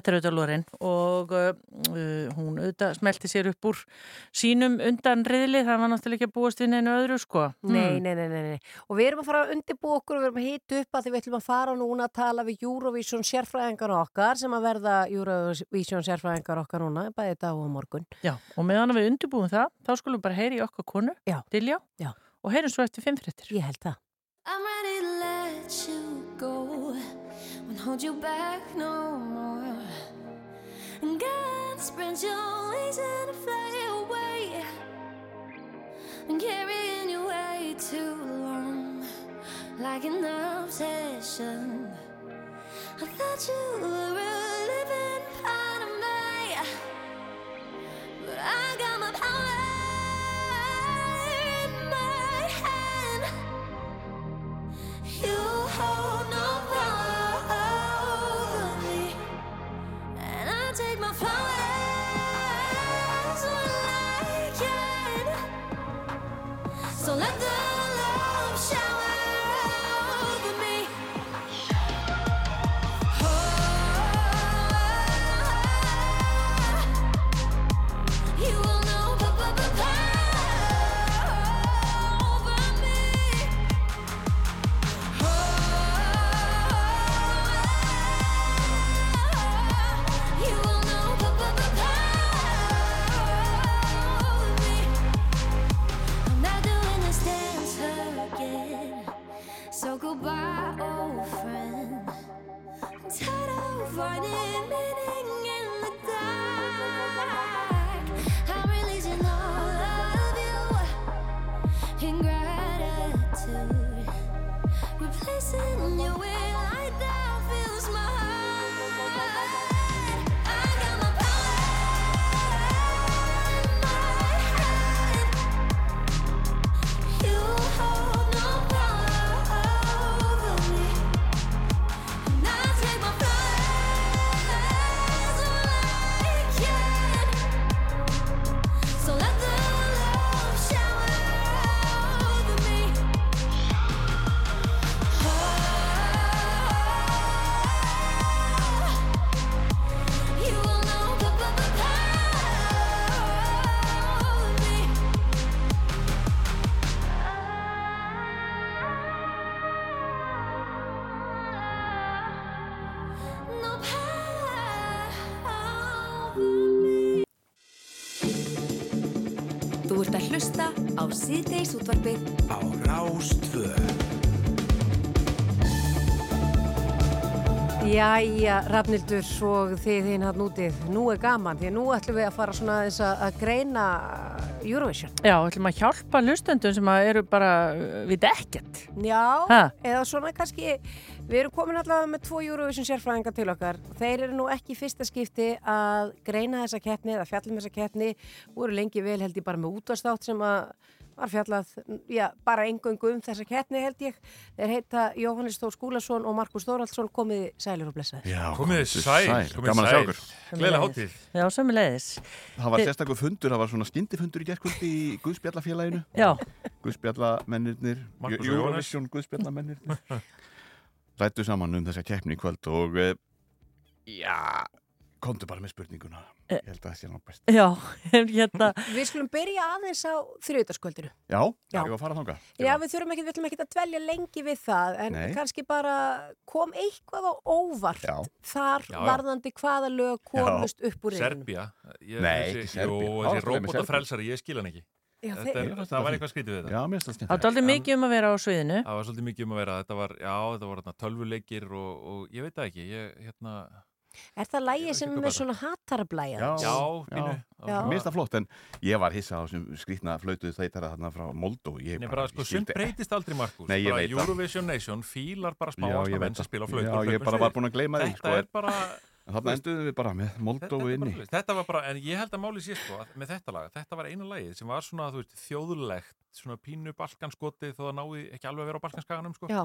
Þetta er auðvitað Loren og uh, hún auðvitað smelti sér upp úr sínum undan riðli, það var náttúrulega ekki að búast við neinu öðru sko. Nei, nei, nei, nei, nei. Og við erum að fara að undirbúa okkur og við erum að hita upp að því við ætlum að fara núna að tala við Eurovision sérfræðingar okkar sem að verða Eurovision sérfræðingar okkar núna, bæði dag og á morgun. Já, og meðan við undirbúum það, þá skulum við bara heyri í okkar konu, Já. Diljá, Já. og heyrum svo eftir fimm fréttir. Ég held það. I'm ready to let you go. Won't hold you back no more. And God spread your wings and fly away. And carrying you way too long, like an obsession. I thought you were a living part of me, but I got my síðdeis útvarpið á Rástvö Jæja, Rafnildur og þið hinn hann útið, nú er gaman því að nú ætlum við að fara svona aðeins að greina Eurovision. Já, ætlum að hjálpa hlustendum sem að eru bara uh, við ekkert. Já, Ha? eða svona kannski, við erum komin allavega með tvo Eurovision sérfræðingar til okkar. Þeir eru nú ekki í fyrsta skipti að greina þessa keppni eða fjallum þessa keppni, voru lengi vel held ég bara með útvarstátt sem að var fjallað, já, bara engöngu um þessa keppni held ég. Þeir heita Jóhannes Þór Skúlason og Markus Þóraldsson komið sælir og blessaður. Já, Komið þið sæl, komið gaman að sjá sæl. Gleðilega hátíð. Já, sömulegis. Það var sérstakur fundur, það var svona skyndifundur í gerkvöldi í Guðspjallafélaginu Já. Guðspjallamennirnir Eurovision Guðspjallamennirnir Rættu saman um þessa keppni í kvöld og eh, já, komdu bara með spurninguna Ég held að það sé ná best Já, hérna. Við skulum byrja aðeins á þriðutaskvöldinu. Já, Já. já, ég var að fara þangað Já, við þurfum ekki, við ætlum ekki að dvelja lengi við það, en Nei. kannski bara kom eitthvað á óvart Já. þar Já, já. varðandi hvaða lög komust upp úr reyðinu. Serbía. Ég, Nei, þessi, ekki Serbía. Jú, Það var þessi robotafrelsari, ég skil hann ekki. Já, er, það var eitthvað skrítið við þetta. Já, það Það er aldrei mikið um að vera á sviðinu. Það var svolítið mikið um að vera, þetta var, já, þetta var tölvuleikir og, og ég veit það ekki, ég, hérna, Er það lægi Ég veit sem er svona hatarblæja? Já, Já. Já. Mér finnst það flott, en ég var hissa á skrýtna flautuð þeitara þarna frá Moldó Ég Nei, bara, sko, skildi- breytist aldrei, Markus. Nei, ég veit það. Eurovision Nation fílar bara Já, smáast að menn sem spila á flautu. Já, ég bara var búinn að gleyma því, Þetta sko, er bara... En Þarna enduðum við bara með Moldóu Þetta, inni. bara, þetta var bara, en ég held að máli sé sko að með þetta lag, þetta var eina lagið sem var svona, þú veist, þjóðlegt svona pínu balkanskoti þó það náði ekki alveg að vera á balkanskaganum sko. Já.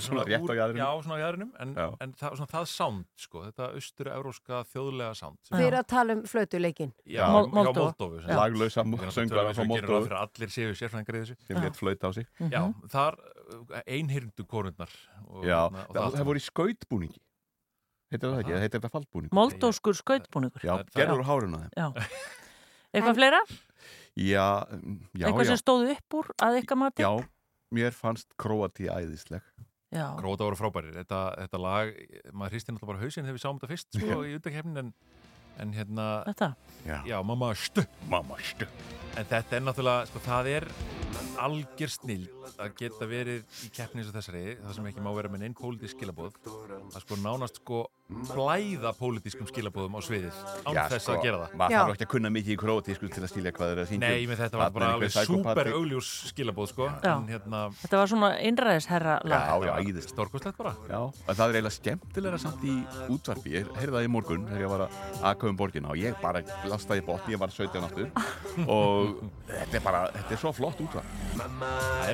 Svona rétt á jaðrinum. Já, svona á jaðrinum, en, en það, svona, það sound sko, þetta austur-euróska þjóðlega sound sem- Við erum að tala um flautuleikin. Já, Mol- já, Moldóvu. Moldóvu sem- Já. Laglausa söngvara frá að allir séu sérfræðingar í þessu Heitir það ekki? Heitir þetta faldbúningur? Moldóskur skautbúningur. Já, gerður úr hárinu á þeim. Já. Eitthvað fleira? Já, mm, já, Eitthvað já. sem stóð upp úr að ykkar mati? Já, mér fannst Króati æðisleg. Já. Króta voru frábærir. Þetta, þetta lag, maður hristi náttúrulega bara hausinn þegar við sáum þetta fyrst sko, í undakefnin en, en hérna... Þetta? Já. mamma stu. Mamma stu. En þetta er náttúrulega, sko, það er algjör snill að geta verið í keppni eins og þessari, það sem ekki má vera með einn pólitísk skilabóð, að sko nánast sko blæða pólitískum skilabóðum á sviðið án þess að gera það. Maður þarf ekki að kunna mikið í Króati sko, til að skilja hvað þeir eru að syngja. Nei, menn þetta var bara alveg súper augljós skilabóð, sko. Hérna, Þetta var svona innræðisherra lag. Já, já, æðist. Stórkostlegt bara. Já, en það er eiginlega skemmtilega samt í útvarpi. Ég heyrði það í morgun þegar ég var að aka um borgina og ég bara lastaði bort, ég var 17 aftur og þetta er bara, þetta er svo flott útvarp. það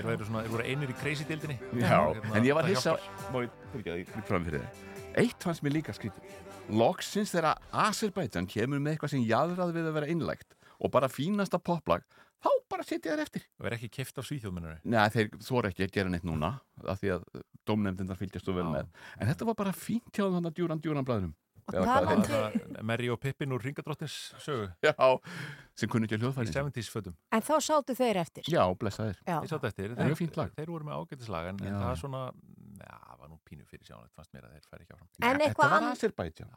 eru það, það, ég ég það. Ég. Þeir væru svona, þeir voru einir í crazy-dildinni. Já, Hérna, en ég var það hissa, má ég fyrir ekki að fram fyrir þér. Eitt fannst mér líka skrítið. Loksins þegar Azerbaijan kemur með eitthvað sem jaðrað við að vera innlægt og bara fínasta poplag, þá bara setja þér eftir. Það verður ekki kift af svíþjóðmennari. Nei, þeir þóra ekki að gera neitt núna af því að dómnefndindar fylgjast svo vel með. En þetta var bara fínt hjá þannig að djúran djúran blæðinum. Merri og Pippin úr Ringadrottins sögu. Já, sem kunni ekki að hljóðfæri. Í 70s fötum. En þá sátu þeir eftir. Já, er fínt lag. Þeir voru með ágætislag en, en það svona, já, var nú pínu fyrir sjánlegt fannst mér að þeir færi ekki áfram. En eitthvað Þetta var annað- Azerbaijan.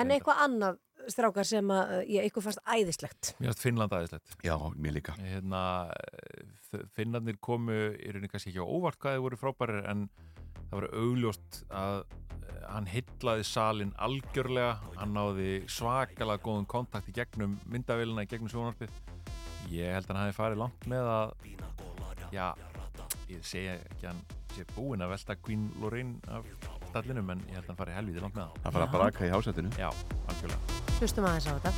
En eitthvað annað, strákar, sem að uh, ég eitthvað fannst æðislegt. Mér finnst Finnland aðeinslegt. Já, mér líka. Hérna, eh, Finnlandir komu í rauninni kannski ekki á óvart hvað þeir voru frábærir en það var augljóst að eh, hann hyllaði salin algjörlega, hann náði svakalega góðum kontakt í gegnum myndavélina, í gegnum sjónarpið. Ég held að hann hafi farið langt með að, já, ég segja ekki hann sé búinn að velta Queen Lorraine af stallinum en ég held að hann farið helvítið langt með það. Það fara að braka í hásættinu. Já, algjörlega. Hlustum aðeins á þetta.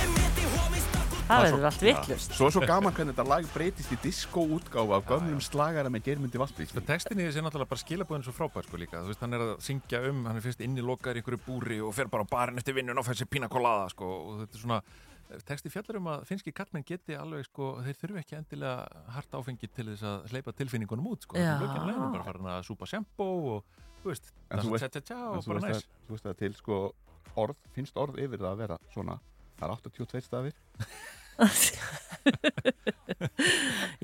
En mieti huomista kun Það er verður allt vitlaust. Já. Svo er svo gaman hvernig þetta lag breytist í disco-útgáfa af gömlum slagara með germyndi Vassbrík. Sko, textin í þessi er náttúrulega bara skilabóðin svo frábær sko líka, þú veist, hann er að syngja um hann er fyrst inni lokaður í einhverju búri og fer bara á barinn eftir vinnun og fær sér pína kolada sko, og þetta er svona, texti fjallar um að finski kallmenn geti alveg sko, þeir þurfi ekki endilega hart áfengi til þess að hleypa tilfinningunum út sko, þetta er að þú veist, dansa veist, tja-tja-tja og bara veist, næs að, þú veist að til sko orð, finnst orð yfir það að vera svona, það er 82 stafir.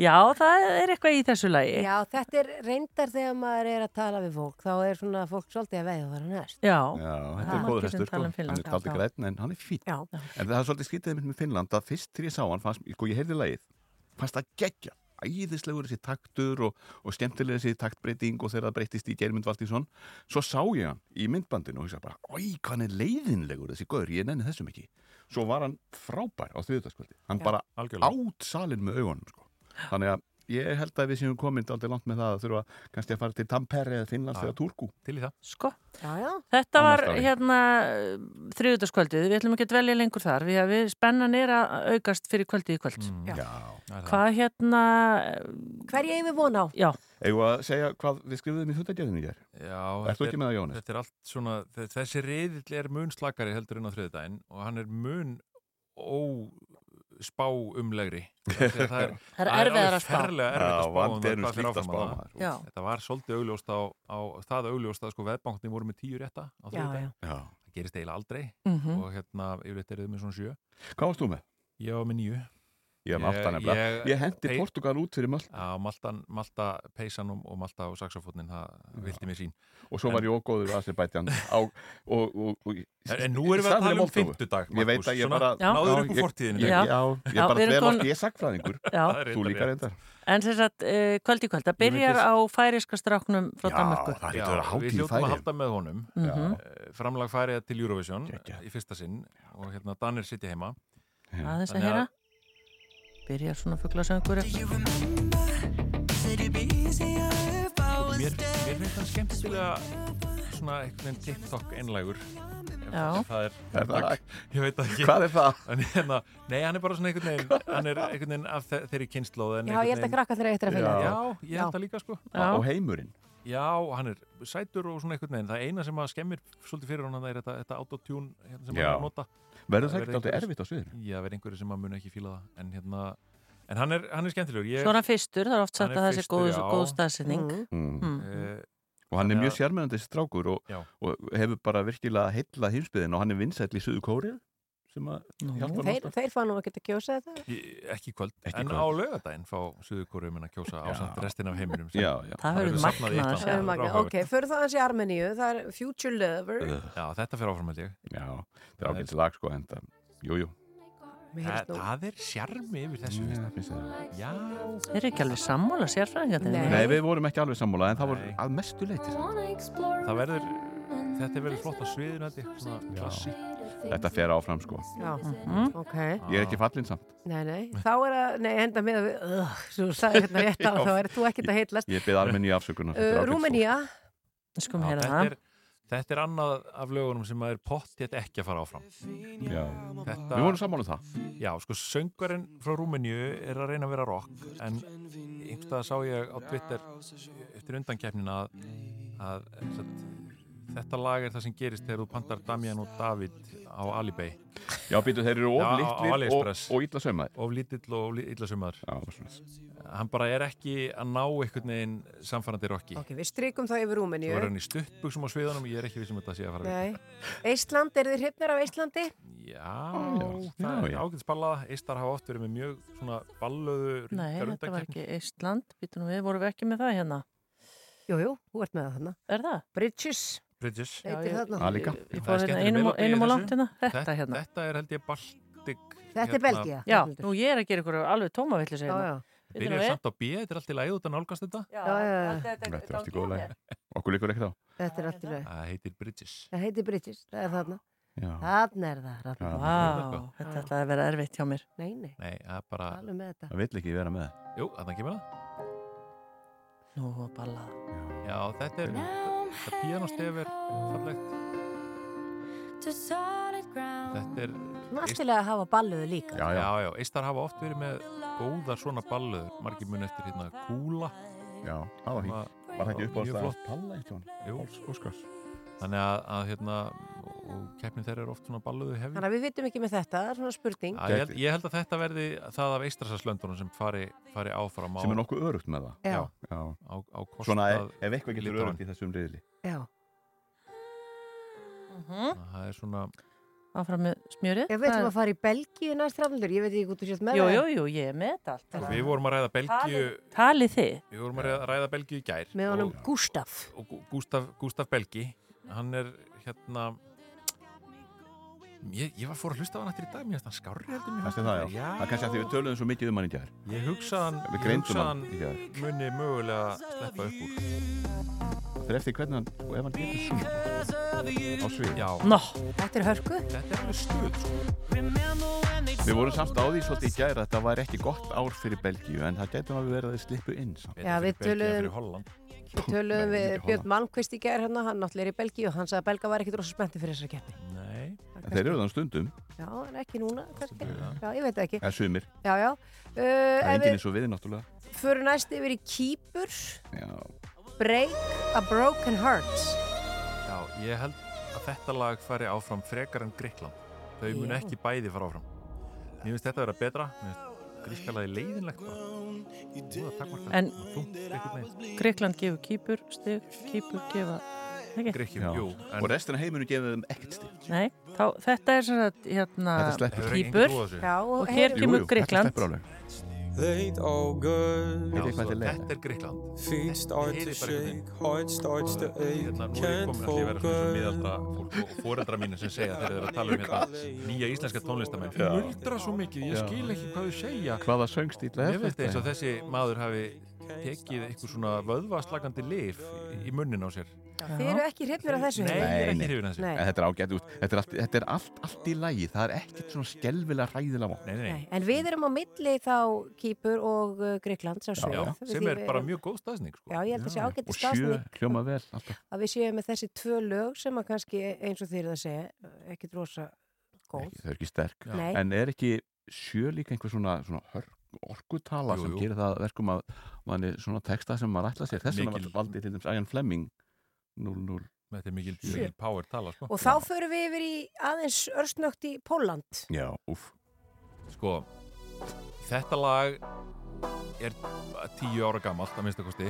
Já, það er eitthvað í þessu lagi. Já, þetta er reyndar þegar maður er að tala við fólk, þá er svona fólk svolítið að veið og vera næst. Já. Já, þetta er góður hestur sko, um hann er já, taldi já. græn en hann er fín. Já. En það er svolítið mitt með Finnland að fyrst þegar ég sá hann, fannst, sko ég heyrði lagið, fannst það geggja, æðislegur þessi taktur og, og skemmtilega þessi taktbreyting og þegar það breytist í Germund Valtísson, svo sá ég hann í myndbandinu og ég sagði bara, oi, hann er leiðinlegur þessi gaur, ég nenni þessum ekki. Svo var hann frábær á þriðutaskvöldi, hann Já, bara algjörlega. át salin með augunum sko. Þannig að ég held að við séum komin aldrei langt með það að þurfa kannski að fara til Tampere eða Finnlands eða Turku. Til í það. Sko. Já, já. Þetta var hérna þriðutaskvöldið, við ætlum ekki að dvelja lengur þar við, við spennan er að aukast fyrir kvöldið í kvöld. Mm, Já. Hvað hérna... Hverja ég við vona á? Já. Eigum við að segja hvað við skrifuðum í þúttagjörðinu í hér? Já, Ert þú þetta ekki með það, Jónas? Þetta er allt svona, þe- þessi reyðill er mun slakari heldur en á þriðdægin og hann er mun óspáumlegri. Það er, Það er erfiðara að spá. ferlega erfitt að Já, spá um er það nú hvað fer slíkt að spá, það. Þetta var svolítið augljóst á, á það augljóst að sko veðbankni voru með tíu rétta á. Já. Það gerist eiginlega aldrei Mhm. og hérna, yfirleitt er þau með svona sjö. Hvað varst þú með? Ég var með níu. Ég hef Malta nefnilega. Ég hendi Pei- Portugal út fyrir Malta. Já, Malta, Malta peysanum og Malta og saxofónin, það vildi mér sín. Og svo var ég ógóður á, og, og, og, En- en nú erum við að tala um fimmtudag, Ég veit að ég bara Já. náður upp úr ég- fortíðinni. ég- Já. Já, ég Já, bara oft, ég er sagfræðingur Já. Það er Þú líka reyndar En sem sagt, uh, kvöld í kvöld, það byrjar á færiska stráknum frá Já, Danmarku. það er Já, eitthvað að við hátíð í hljóttum að halda með honum Mhm. Eh, framlag færið til Eurovision í fyrsta sinn og hérna Danir sitja heima Aðeins að Þannig heyra. Byrjar svona fugglasöngur eftir. mér, mér finnst hann skemmtilega svona einhvern veginn TikTok einlægur Já. það er, Er það- ég veit það ekki Hvað er það? En hérna, nei, hann er bara svona einhvern veginn hann er einhvern veginn af þe þeirri kynnslóð en Já, ég held að krakka þeirra eittir að finna. Já, ég held það líka sko Já. Og heimurinn Já, hann er sætur og svona einhvern veginn. Það eina sem að skemmir svolítið fyrir hann er þetta, þetta autotune hérna, sem Já. hann er að nota. Verður það ekkert einhverjir- erfitt á sviðinu? Já, verður einhverju sem að muni ekki fíla það. En, hérna, en hann, er, hann er skemmtilegur. Ég, Svona fyrstur, það er oft sagt að það sé góð, góð staðsetning. Mm. Mm. Eh, Og hann er mjög sérmennandi strákur og, og hefur bara virkilega heillað heimsbyðin og hann er vinsæll í Suðu Kórið sem að hjálpa Þeir, þeir fá nú að kjósa þetta? Ekki kvöld, Ekki en kvöld. á lögadaginn fá Suðurkóruum að kjósa á samt restin af heiminum Já, já. Það verður magnað. Ok, fyrir það hans í Armeníu, það er Future Lover. Já, þetta fyrir áfram held ég. Já, það er ágætis lag sko en það, jú, jú. Mér Það, er sjarmi yfir þessu? Já, Þeir eru ekki alveg sammála sérfræðingarnir. Nei. Nei, við vorum ekki alveg sammála en það voru að mestu leiti það verður þetta er verið flott á sviðinu svona klassi Þetta fer áfram sko. Já, Mhm. ok. Ég er ekki fallinn samt. Nei, nei, þá er að, nei, enda með að uh, svo sagði hérna rétt á, þá er þú ekkert að heitlast. Ég byrð almenni afsökunar. Þetta er uh, Já, heyra þetta, það. er, þetta er annað af lögunum sem maður pottið ekki að fara áfram. Já. þetta, Við vorum sammála um það. Já, sko, söngvarinn frá Rúmeníu er að reyna að vera rock en einhverstað sá ég á Twitter eftir undankeppnina að, að satt, þetta lag er það sem gerist þegar þú pantar Damian og David á Alibay Já, býtu, þeir eru of Já, á- á litlir og, og illa saumaðir. Of lítill og illa svona. Hann bara er ekki að ná einhvern veginn samfærandi rocki ok, við strykum það yfir Svo er Rúmeníu hann í stuttbuxum á sviðanum ég er ekki vissum að þetta sé að fara Nei, Ísland, eru þið hrifnir af Íslandi? Já, já, það já, er já. ágætis ballað. Eistar hafa oft verið með mjög svona ballöðu Nei, þetta var ekki Ísland. Býtum við, vorum við ekki með það hérna? Jú, jú, þú ert með það þarna. Er það? Bridges, Bridges. Heitir þarna. Það líka. Er hérna einum, og- langt hérna. Þetta hérna. Þetta er held ég Baltic Þetta er hérna, Belgia Já, nú ég er að gera ykkur alveg hérna. nú Byrjar við. samt á B, þetta er allt í lagi út að nálgast þetta? Já, Já, já, já. þetta- Þetta er allt í lagi. þér. Okkur líkur ekkert á. Þetta er allt í lög Það heitir Bridges. Það heitir Bridges, það er þarna. Já, Þarna er það, þarna. Já. Vá, þetta ætlaði að vera erfitt hjá mér. Nei, nei, er það vill ekki vera með. Jú, þannig kemur það. Nú, ballað. Já, þetta er, þetta píanostef er fallegt. Þetta er Náttúrulega að hafa balluðu líka. Já, já, Já, Eistar hafa oft verið með góðar svona ballöður. Margir mun eftir hérna Kúla. Já, það var að- Var það ekki upp á mjög það flott. Palla eitt hjá Jú. hann? Óskars Þannig að, að hérna og keppnin þeirra er oft svona ballöðu hefði Þannig að við vitum ekki með þetta, það er svona spurning Já, ég, held, ég held að þetta verði það af Eistrasaslöndunum sem fari, fari áfram á, Sem er nokkuð örugt með það Já, Já. Á, á kostnað svona ef, ef eitthvað getur örugt í þessum riðli já Mhm. Það er svona Áfram með smjörið. Ef við ætlum að fara í Belgíu næst rafnildur, ég veit ekki hvort þú sést með Jú, það. jú, jú, ég er með þetta allt. Við vorum að ræða Belgíu Talið þið? Við vorum að ræða, ræða Belgíu í gær Með honum og, Gustaf. Gústaf, Gústaf Belgi hann er hérna ég, ég var fór að hlusta á hann eftir í dag mér finnst hann skárri heldur mér það, já? já. Það er kannski að því við töluðum svo mikið um hann í gær. Ég hugsa hann, Við ég greindum hugsa muni mögulega sleppa upp úr. Það er eftir hvernig hann, og ef hann getur sunn á svið. Já, Nó, Þetta er hörku. þetta er alveg stuð sko. Við vorum samt á því svolítið í gær að þetta var ekki gott ár fyrir Belgíu en það getur alveg verið að þið slippu inn samt. Já, við Belgíu en töluðum- fyrir. Við Björn. Malmqvist í gær hérna, hann náttúrulega er í Belgíu og hann sagði að Belga var ekkit rosa spenntið fyrir þessar keppni. Nei, Það En þeir eru þann stundum, Já, en ekki núna, kannski. Já. Ég veit það ekki. eða sumir Já, já. Það Uh, er ef enginn við eins og við náttúrulega förum næst yfir í Kýpur, Já, Break a Broken Heart. já, ég held að þetta lag fari áfram frekar en Gríkland þau mun ekki bæði fara áfram Mér finnst þetta að vera betra Mér finnst grískalagi leiðinlegt En-. Gríkland gefur kýpur, stig, kýpur gefa... En Og restina heiminu gefið þeim ekkert stil Nei, þá, þetta er svona hérna kýpur og hér kemur jú, þetta Veit þetta er leiðilegt. Þetta Gríkland feet start to shake, heart starts to ache, Hérna, nú er ég can't komin að vera svona focus. miðaldra fólk og foreldra mínu sem segja þegar þeir eru að tala um hérna nýja íslenska tónlistamenn. Þau muldra svo mikið, ég skil ekki hvað þau segja Hvaða söngstíla er Mér finnst eins og þetta? þessi maður hafi tekið eitthvað svona vöðvaslagandi lif í munnin á sér Þið eru ekki hrifnir af þessu? Nei, hérna? ég er Nei, ekki nei. hrifin að þessu Nei. En Þetta er ágætt út Þetta er allt, þetta er allt, allt í lægi Það er ekkert svona skelvilega hræðilega vond Nei, nei, Nei, en við erum á milli þá Kýpur og uh, Gríkland sá Já, svið. sem er bara mjög góð staðsning sko. Já, ég held að sé ágætti Og sjö staðsning hljóma vel alltaf að við séum með þessi tvö lög sem að kannski eins og þeir það segja ekkit rosa góð. Það er ekki sterk Já. En er ekki sjö líka einhver svona, svona hörk orkutala Jú, sem jú. gerir það að verkum að manni svona texta sem maður ætla sér þess vegna valdi til dæmis Ian Fleming 0-0 Þetta er mikil, mikil power tala sko. Og þá förum við yfir í aðeins örstnögt í Póland. Já, úf Sko, þetta lag er tíu ára gamalt að minnsta kosti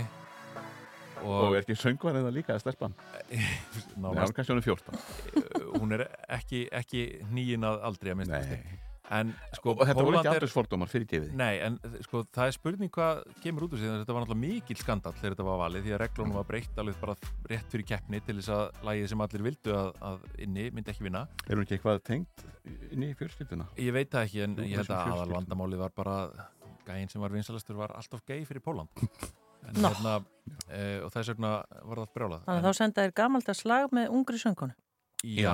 Og er ekki söngvar eða líka að stelpan? Nei, hún er kannski hún er 14 Hún er ekki, ekki nýjinn að aldrei að minnsta kosti En sko, Og þetta voru ekki er- aldursfordómar fyrir gefið Nei, en sko, það er spurning hvað kemur út úr að þetta var náttúrulega mikil skandall þegar þetta var valið því að reglunum var breytt alveg bara rétt fyrir keppni til þess að lagið sem allir vildu að, að inni myndi ekki vinna Er hún ekki eitthvað tengt inn í fjölskylduna? Ég veit það ekki en Jú, ég held að aðal vandamálið var bara gæinn sem var vinsalastur var alltaf gay fyrir Póland en Nó. hérna e, og þess vegna var það brjálað Þannig að þá senda þér gamaldags slag með ungri söngunu. Já,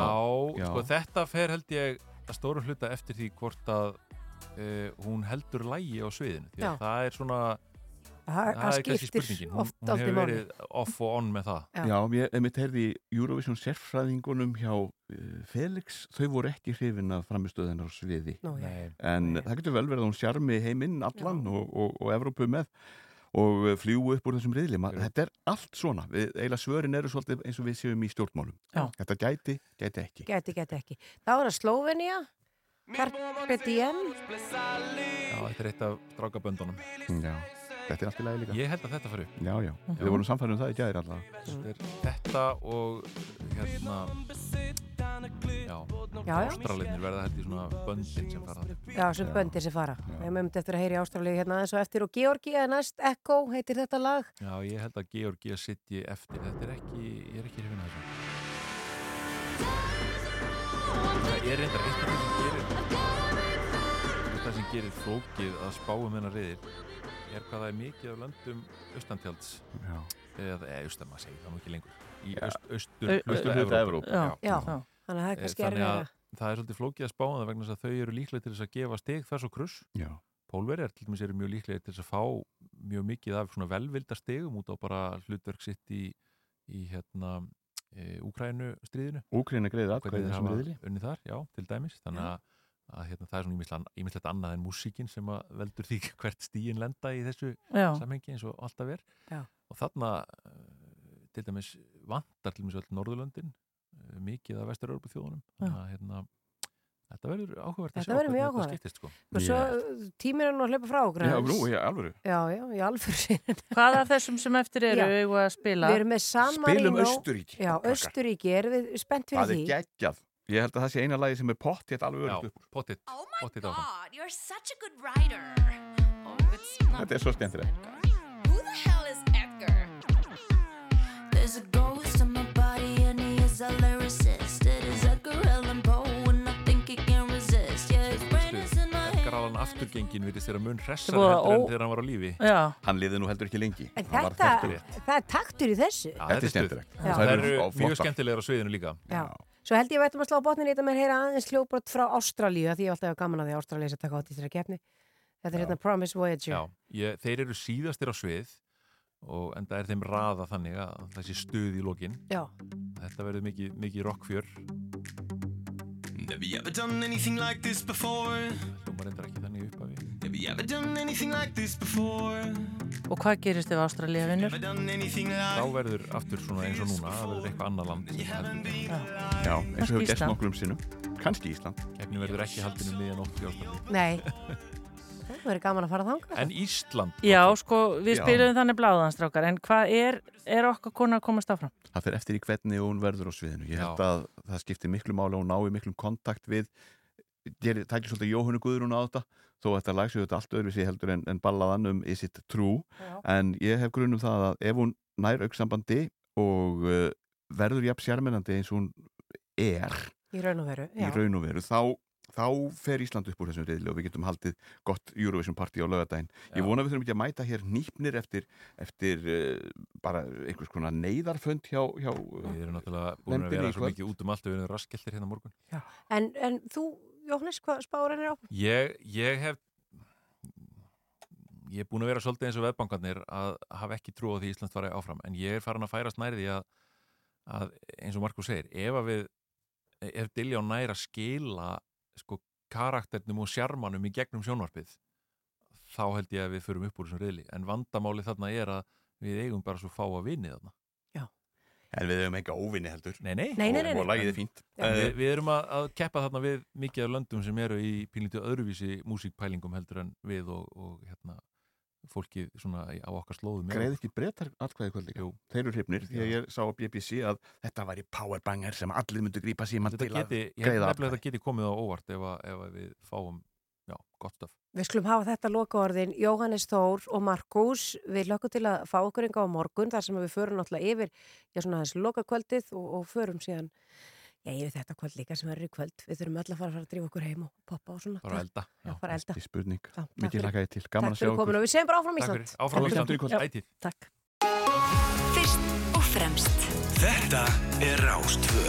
Já. sko þetta fer held ég að stóru hluta eftir því hvort að uh, hún heldur lægi á sviðinu því Já. að það er svona Það- það er kannski spurningin hún, oft hún hefur verið off og on með það Já. Já, ég mitt heyrði í Eurovision sérfræðingunum hjá uh, Felix, þau voru ekki hrifin af framistöðunar á sviði Nú, já. Nei. en það getur vel verið að hún sjarmi heiminn allan og, og, og Evrópu með og uh, fljúu upp úr þessum riðli. Ma, þetta er allt svona, við, eiginlega svörin eru svolítið eins og við séum í stjórnmálum. Já. þetta gæti, gæti ekki. Gæti, gæti ekki. Þá er það Slóvenía, Carpe Diem. Já, þetta er eitt af strákaböndunum. Já, þetta er allt í lagi líka. Ég held að þetta fari upp. Já, já, við vorum samfærum um það í gæðir alltaf Þetta og hérna Já, Já, já. Ástralinir verða held í svona böndin sem fara. Já, sem böndir sem fara. Við mögum eftir að heyri Ástralíu hérna aðeins og eftir og Georgia næst, Echo heitir þetta lag. Já, ég held að Georgia sitji eftir Þetta er ekki, ég er ekki hrifin að þessu Það er reyndar eitt af það sem gerir það sem gerir flókið að spáum hennar reyðir er hvað það er mikið af löndum austantjalds Já. eða, austan, maður segir það nú ekki lengur í austur. Já, já. Þannig að það er Eh, kannski Þannig að. Það er svolítið flókið að spá það vegna þess að þau eru líklega til þess að gefa stig þess og kruss Já. Pólverjar til dæmis eru mjög líklega til þess að fá mjög mikið af svona velvilda stigum út á bara hlutverk sitt í, í hérna e, Úkrænu stríðinu Úkraína greiðir atkvæði í þessum riðli. unni þar, já, til dæmis þannig að, að hérna, það er svona ýmislegt annað en músíkin sem að veldur því hvert stíin lenda í þessu Já. samhengi eins og alltaf er Já. og þarna eh, til dæmis vantar til dæmis öll Norðurlöndin mikið af vestur-Európa þjóðunum þannig að hérna Þetta verður áhugavert að sjá hvernig þetta skiptist sko. Og svo tíminn er nú að hlaupa frá okkur Já, nú, í alvöru. Já, já, í alvöru. Hvað af þessum sem eftir eru Já. að spila? Við erum með San Marino. Spilum Austurríki, Já. Austuríki, erum við spennt fyrir Það er því? geggjað Ég held að það sé eina lagi sem er pottið alveg Já, örugt upp úr. pottitt Oh my Pottitt áfram. god, you're such a good writer. Oh, it's not. Þetta er svo skemmtilegt Who the hell is Edgar? There's a ghost in my body and he is a lyricist. Afturgengin virðist þeirra mun hressar heldur en þegar hann var á lífi Já. Hann liði nú heldur ekki lengi En þetta, það er taktur í þessu. Já, Þetta er skemmtilegt. Það eru mjög skemmtilegar á sviðinu líka Já. Svo held ég að við ættum að slá botnin í þetta með að heyra aðeins hljóbrot frá Ástralíu, því ég hef alltaf hafa gaman að því að Ástralíu sé að taka átt í þessari keppni. Þetta er hérna Promise Voyager. Já, ég, þeir eru síðastir á svið og enda er þeim raða þannig að þessi stuð í lokin Já. Þetta verður mikið, mikið rockfjör Have you ever done anything like this before? Hljómar endur ekki þannig Og hvað gerist ef Ástralía vinnur? Þá verður aftur svona eins og núna það verður eitthvað annað land. Heldur Já, eins og hefur gert Ísland. nokkrum sinnum. Kannski Ísland. Keppni verður ekki haldinu miðan ótt í Ástralíu. Nei. Það verður gaman að fara þangað. En Ísland Já, sko, við Já. spilum þannig bláðanstrákar, en hvað er, er okkar kona að komast áfram? Það fer eftir í hvernig hún verður á sviðinu. Ég held að það skiptir miklu máli og hún nái miklum kontakt við gerir, tækir svolítið Jóhannu Guðrún á þetta þó að þetta lag séu þetta allt öðruvísi heldur en, en ballaðan um Is It True. Já. en ég hef grunum það að ef hún nær auksambandi og uh, verður jafn sérmennandi eins og hún er Í raun og veru, raun og veru þá, þá fer Ísland upp úr þessum reyðli og við getum haldið gott Eurovision party á lögadaginn ég vona við þurfum ekki að mæta hér nýpnir eftir, eftir uh, bara einhvers konar neyðarfönd hjá, hjá uh, Við erum náttúrulega búin að vera svo mikið út um allt við erum raskiltir hérna morgun. En, en þú, Jóhannes, hvað spáur henni á? Ég, ég hef ég er búin að vera svolítið eins og veðbankarnir að hafa ekki trú á því Ísland fari áfram en ég er farin að færast nærði að, að eins og Markus segir ef að við, ef Diljá nær að skila sko karakternum og sjarmanum í gegnum sjónvarpið þá held ég að við förum upp úr þessum reyðli en vandamáli þarna er að við eigum bara svo fá að vinni þarna En við hefum ekki óvinni heldur. Nei, nei, Nei, nei, nei, Og, og lagið er fínt. En Eh, við, við erum að, að keppa þarna við mikið af löndum sem eru í pínlítið öðruvísi músíkpælingum heldur en við og, og hérna, fólkið svona í- á okkar slóðum Greið ekki breytar atkvæði kvöld líka? Jú. Þeir eru hrifnir. Því að ég sá á BBC að þetta væri powerbanger sem allir myndu grípa síman til að geti, held greiða að atkvæði. þetta geti komið á óvart ef, að, ef að við fáum já, gott stöf Við skulum hafa þetta lokaorðin. Jóhannes Þór og Markus við lökum til að fá okkur enga á morgun þar sem við förum náttúrulega yfir já, svona þessu lokakvöldið og, og förum síðan já, yfir þetta kvöld líka sem verður í kvöld. Við þurfum öll að fara að fara að drífa okkur heim og poppa og svona. Bara elda. Já, bara elda. Í spurning, Já, takk mikið lakaði til, gaman Takk að sjá fyrir komin og við segjum bara áfram Takk Ísland. fyrir. Áfram Takk Ísland. fyrir. Já, Ætíð. Takk. Fyrst og fremst. Þetta er Rástvö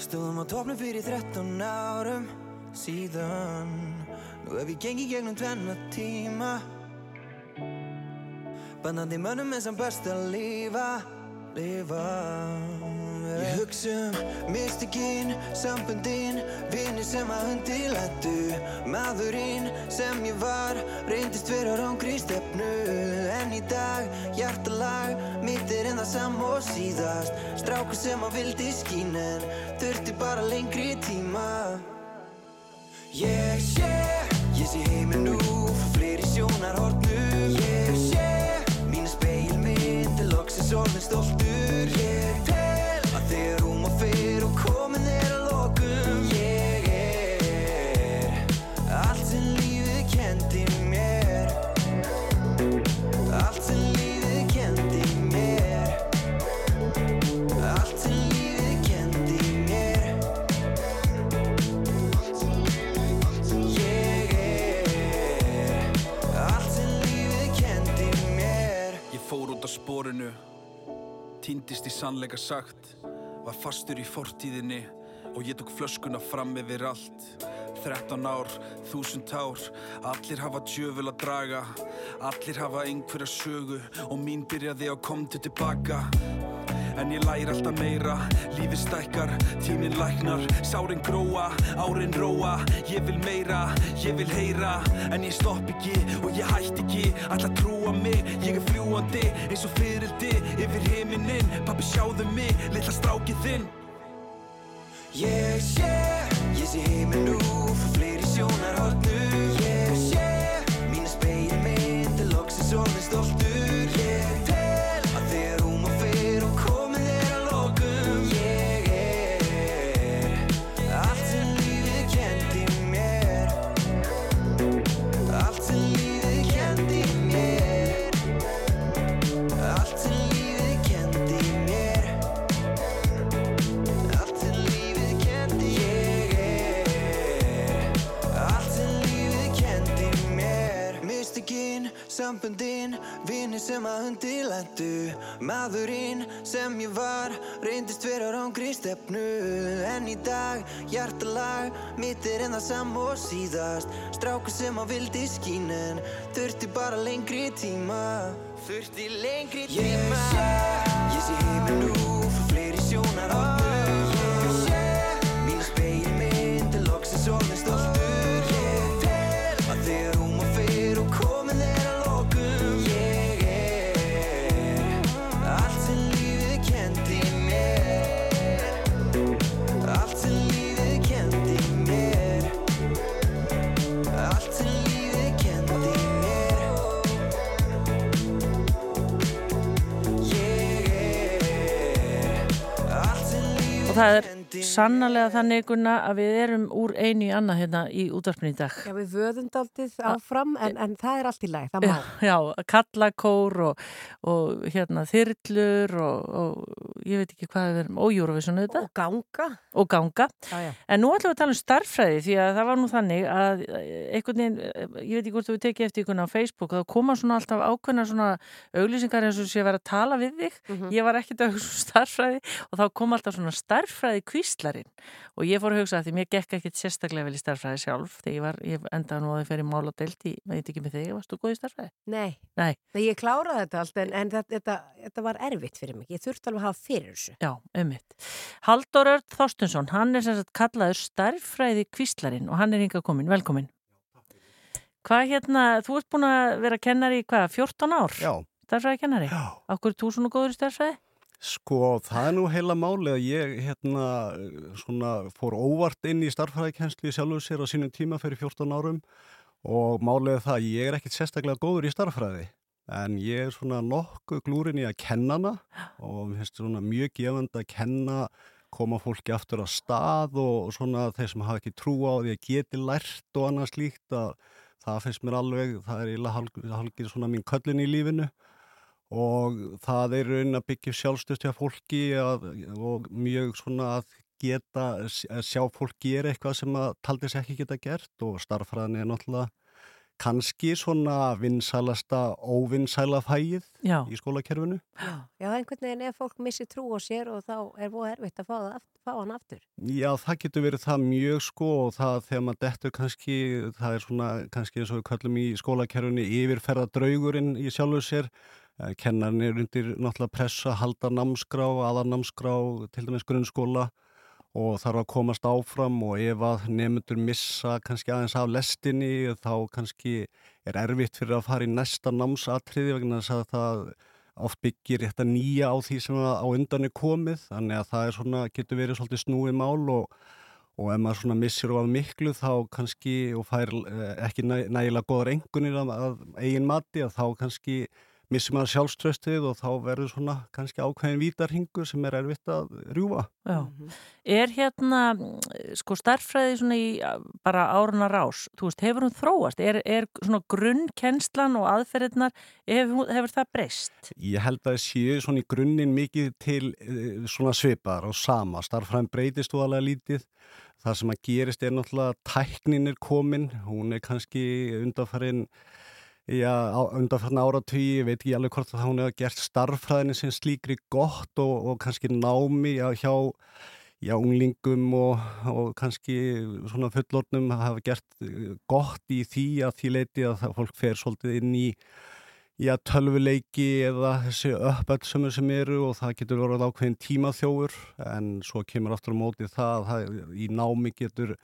Stóðum á topnum fyrir 13 árum síðan. Nú hef ég gengið gegnum tvenna tíma. Bannandi mönnum er sem best að lifa, lifa. Ég hugsa um mystikinn, sambundinn, vinni sem að undirlættu Maðurinn sem ég var, reyndist vera rángri stefnu. En í dag, hjartalag, mitt er en það sam og síðast. Strákur sem að vildi skín en þurfti bara lengri tíma. Ég sé, ég sé heiminn nú frá fleiri sjónarhornum. Ég sé, orðin stoltur sannleika sagt Var fastur í fortíðinni Og ég tók flöskuna fram yfir allt. 13 ár, þúsund ár Allir hafa djöful að draga Allir hafa einhverja sögu Og mín byrjaði á komdu tilbaka En ég læri alltaf meira. Lífið stækkar, tíminn læknar. Sárin gróa, árin róa. Ég vil meira, ég vil heyra. En ég stopp ekki og ég hætti ekki. Að trúa mig, ég er fljúandi Eins og fyrildi yfir himinin Pappi sjáðu mig, litla strákið þinn. Ég sé, ég sé heiminn nú frá fleiri sjónarhornum. Ég Sambundinn Vinni sem að undirlendu Maðurinn sem ég var Reyndist vera rángri stefnu. En í dag, hjartalag Mitt er en það sam og síðast. Strákur sem að vildi skín En þurfti bara lengri tíma. Þurfti lengri tíma Ég sé, ég sé heiminn nú Frá fleiri sjónarhornum Ég sé, mín speilmynd er loksins orðin stoltur Og það er sannarlega þannig Gunna, að við erum úr einu í annað hérna í útvarpinu í dag. Já, við vöðum daldið áfram en, en það er allt í lagi, það má. Já, kallakór og, og hérna þyrlur og, og ég veit ekki hvað við erum, og Eurovision auðvitað. Og ganga. Og ganga. Já, já. En nú ætlum við að tala um starffræði því að það var nú þannig að einhvern veginn, ég veit ekki hvort þú tekið eftir einhvern á Facebook, þá koma svona alltaf ákveðna svona auglýsingar eins og sé að vera að tala við þig. Ég var ekkert að hugsa um starffræði og þá kom alltaf svona starffræði kvíslarinn og ég fór að hugsa að því mér gekk ekkit sérstaklega vel í starffræði sjálf þegar ég var, ég endaði nú að það fer í mál og deilt í, veit ekki með þig, varstu góð í starffræði? Nei. Nei. Nei, ég kláraði þetta allt en, en þetta, þetta, þetta var erfitt fyrir mig. Ég þurfti alveg að hafa fyrir þessu. Já, ummitt. Haldur Örd Þorstinsson, hann er sem sagt kallaður starffræði kvíslarinn og hann er hinga komin, velkomin. Hvað hérna, þú ert búin að vera kennari í hvað, 14 ár? Já. Starffræði kennari? Já. Akkur er þú svona góður í starffræði? Sko, það er nú heila máli að ég hérna svona fór óvart inn í starffræðikenslu sjálfur sér á sínum tíma fyrir 14 árum og málið það að ég er ekkit sérstaklega góður í starffræði en ég er svona nokkuð glúrin í að kenna hana og mér finnst svona mjög gefand að kenna koma fólki aftur á stað og svona þeir sem hafa ekki trú á því að geti lært og annað slíkt að það finnst mér alveg, það er hálfgeir svona mín köllin í lífinu og það er raun að byggja sjálfstöðt hjá fólki að, og mjög svona að geta að sjá fólk gera eitthvað sem að taldis ekki geta gert og starffræðin er náttúrulega kannski svona vinsælasta óvinsæla fæið Já. í skólakerfinu. Já, einhvern veginn ef fólk missi trú á sér og þá er búið erfitt að fá, aft- fá hann aftur. Já, það getur verið það mjög sko og það þegar maður dettur kannski, það er svona kannski eins og við kallum í skólakerfinu yfirferða draugurinn í sjálfu sér. Eh, Kennarinn er undir náttúrulega pressa, halda námskrá, aðarnámskrá, til dæmis grunnskóla og þarf að komast áfram og ef að nefndur missa kannski aðeins af lestinni þá kannski er erfitt fyrir að fara í næsta námsatriði vegna þess að það oft byggir þetta nýja á því sem á undan er komið. Þannig að það svona, getur verið svolítið snúið mál og, og ef maður missir of miklu þá kannski og fær eh, ekki næ, nægilega góðar engunir af, af eigin mati að þá kannski missir maður sjálfströstið og þá verður svona kannski ákveðin vítarhingur sem er erfitt að rjúfa. Já. Er hérna, sko, starffræði svona í bara áruna rás, þú veist, hefur hún þróast? Er, er svona grunnkenslan og aðferðirnar, hefur, hefur það breyst? Ég held að það séu svona í grunninn mikið til eh, svona svipar og sama. Starffræðin breytist þú alveg lítið. Það sem að gerist er náttúrulega tæknin er komin, hún er kannski undanfærin Já, undanfarn áratví, ég veit ekki alveg hvort að hún hefur gert starffræðinu sem slíkri gott og, og kannski námi já, hjá já, unglingum og, og kannski svona fullornum hafa gert eh, gott í því að því leiti að fólk fer svolítið inn í já, tölvuleiki eða þessi uppöldsumur sem eru og það getur verið ákveðin tímaþjófur. En svo kemur aftur á móti það að í námi getur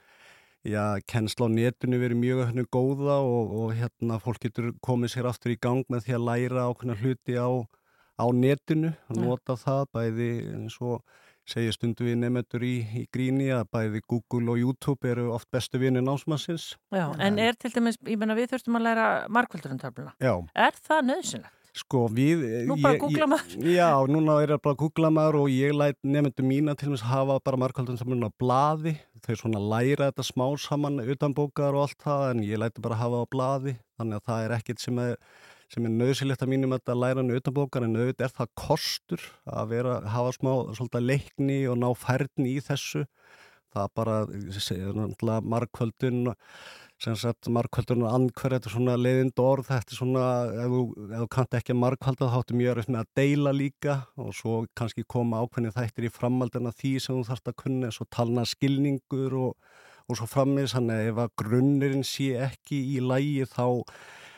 Já, kennsla á netinu verið mjög hérna góða og, og hérna fólk getur komið sér aftur í gang með því að læra ákveðna hluti á, á netinu að nota það bæði eins og segja stundu við nefnendur í, í gríni að bæði Google og YouTube eru oft bestu vinni námsmassins. Já, en er til dæmis, ég menna við þurftum að læra markvöldurumtöfluna. Já. Er það nöðsynlegt? Sko við... Nú bara googla maður. Já, núna er það bara googla maður og ég læt nefnendur mína til þess að hafa bara markvöldum saman á blaði. Þau svona læra þetta smá saman utan bókar og allt það en ég læti bara hafa á blaði. Þannig að það er ekkit sem er, sem er nöðsilegt að mínum að læra hann utan bókar en auðvitað er það kostur að vera, hafa smá svolítið leikni og ná færni í þessu. Það bara, náttúrulega markvöldun sem sagt markvöldun og andhverð þetta er svona leiðind orð, þetta er svona ef þú, þú kannt ekki að markvölda þá áttu mjög erfitt með að deila líka og svo kannski koma ákveðni þættir í framaldina því sem þú þarfst að kunna og talna skilningur og, og svo frammiðs hann ef að grunnurinn sé ekki í lægi þá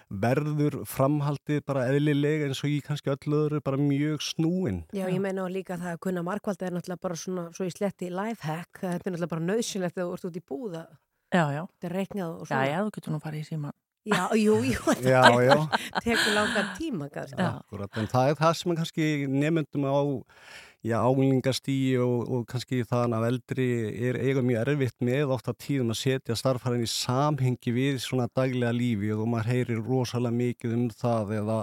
verður framhaldið bara eðlilega eins og í kannski öllu öðru bara mjög snúin. Já, ég meina og líka það að kunna markvalda er náttúrulega bara svona, svo í sletti lifehack, þetta er náttúrulega bara nöðsynlegt þegar þú ert út í búða. Já, já. Þetta er reiknað og Já, svona. já, þú getur nú farið í síma. Já, jú, jú, þetta Já, já. tekur langan tíma, kannski. Akkurat, en það er það sem kannski nefndum á já, álingastíi og, og kannski þann að eldri er eiga mjög erfitt með ofta tíðum að setja starffærin í samhengi við svona daglega lífi og maður heyrir rosalega mikið um það eða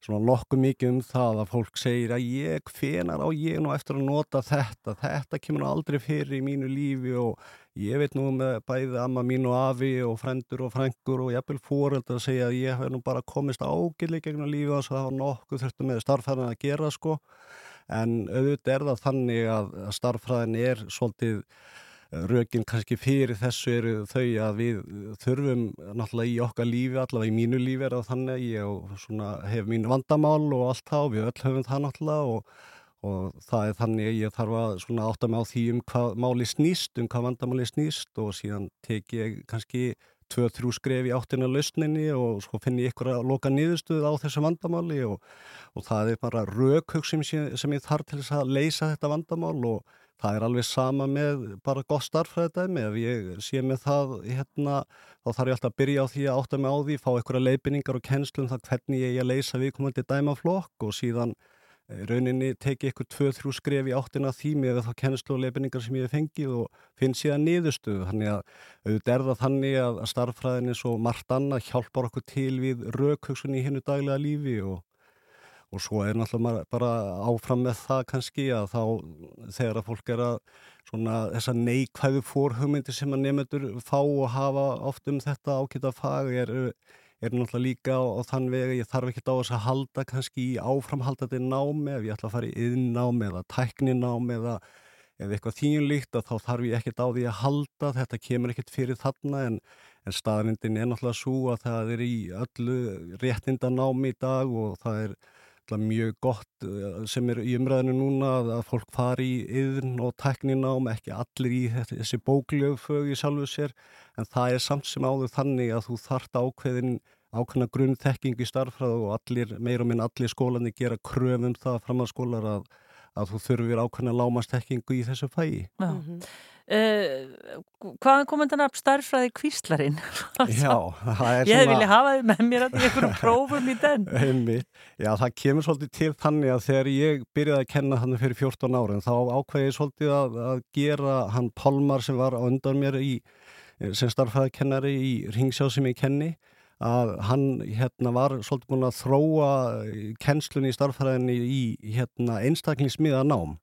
svona nokkuð mikið um það að fólk segir að ég, hvenar á ég nú eftir að nota þetta, þetta kemur aldrei fyrir í mínu lífi og ég veit nú með bæði amma mín og afi og frendur og frængur og jafnvel fóreldar að segja að ég hef nú bara komist ágilið gegnum lífi og það var nokkuð þurftu með starffærin að gera sko. En auðvitað er það þannig að, að starffræðin er svolítið rökin kannski fyrir þessu eru þau að við þurfum náttúrulega í okkar lífi, allavega í mínu lífi er það þannig ég hef mín vandamál og allt það og við öll höfum það náttúrulega og, og það er þannig ég þarf að átta mig á því um hvað máli snýst, um hvað vandamáli snýst og síðan tek ég kannski tvö, þrjú skref í áttina lausninni og svo finn ég ykkur að loka niðurstuð á þessu vandamáli og, og það er bara rökhugsim sem, sem ég þarf til þess að leysa þetta vandamál og það er alveg sama með bara gott starffræðidæmi ef ég sé með það hérna, þá þarf ég alltaf að byrja á því að átta mig á því, fá ykkur að leifinningar og kennslum það hvernig ég eigi að leysa viðkomandi dæmaflokk og síðan eh, rauninni teki ykkur tvö, þrjú skref í áttina því með þá kennslu og leifinningar sem ég hef fengið og finn síðan niðurstöðu. Þannig að auðvitað er það þannig að eins og margt annað hjálpar okkur til við rökhugsun í hinnu daglega lífi og og svo er náttúrulega bara áfram með það kannski að þá þegar að fólk er að svona þessa neikvæðu fórhugmyndi sem að nefnendur fá og hafa oft um þetta ákveða fag er, er náttúrulega líka á, á þann vegi ég þarf ekki á þess að halda kannski í áframhaldandi námi. Ef ég ætla að fara í yðnámi eða tækninámi eða eða eitthvað þínlíkt að þá þarf ég ekkert á því að halda, þetta kemur ekkert fyrir þarna en, en staðrindin er náttúrulega svo að það er í öllu réttindanámi í dag og það er náttúrulega mjög gott eh, sem er í umræðinu núna að að fólk fari í yðn og tækninám, ekki allir í þessi bóklöfög í sjálfu sér en það er samt sem áður þannig að þú þart ákveðin ákveðna grunnþekking í starffræð og allir, meir og minn allir skólandi gera kröfum það framhaldsskólar að, að þú þurfir ákveðna lámastekkingu í þessu fæi. Já. Uh, hvaðan kom þetta nafn starffræði kvíslarinn? Já, það er Ég svona- vilja hafa þið með mér að í einhverjum prófum í den. Já, það kemur svolítið til þannig að þegar ég byrjaði að kenna hann fyrir 14 ára þá ákveði ég svolítið að, að gera hann Pálmar sem var á undan mér í, sem starffæðakennari í Ringsjá sem ég kenni að hann hérna var svolítið búin að þróa kennslunni í starffæðinni í hérna einstaklingsmiða nám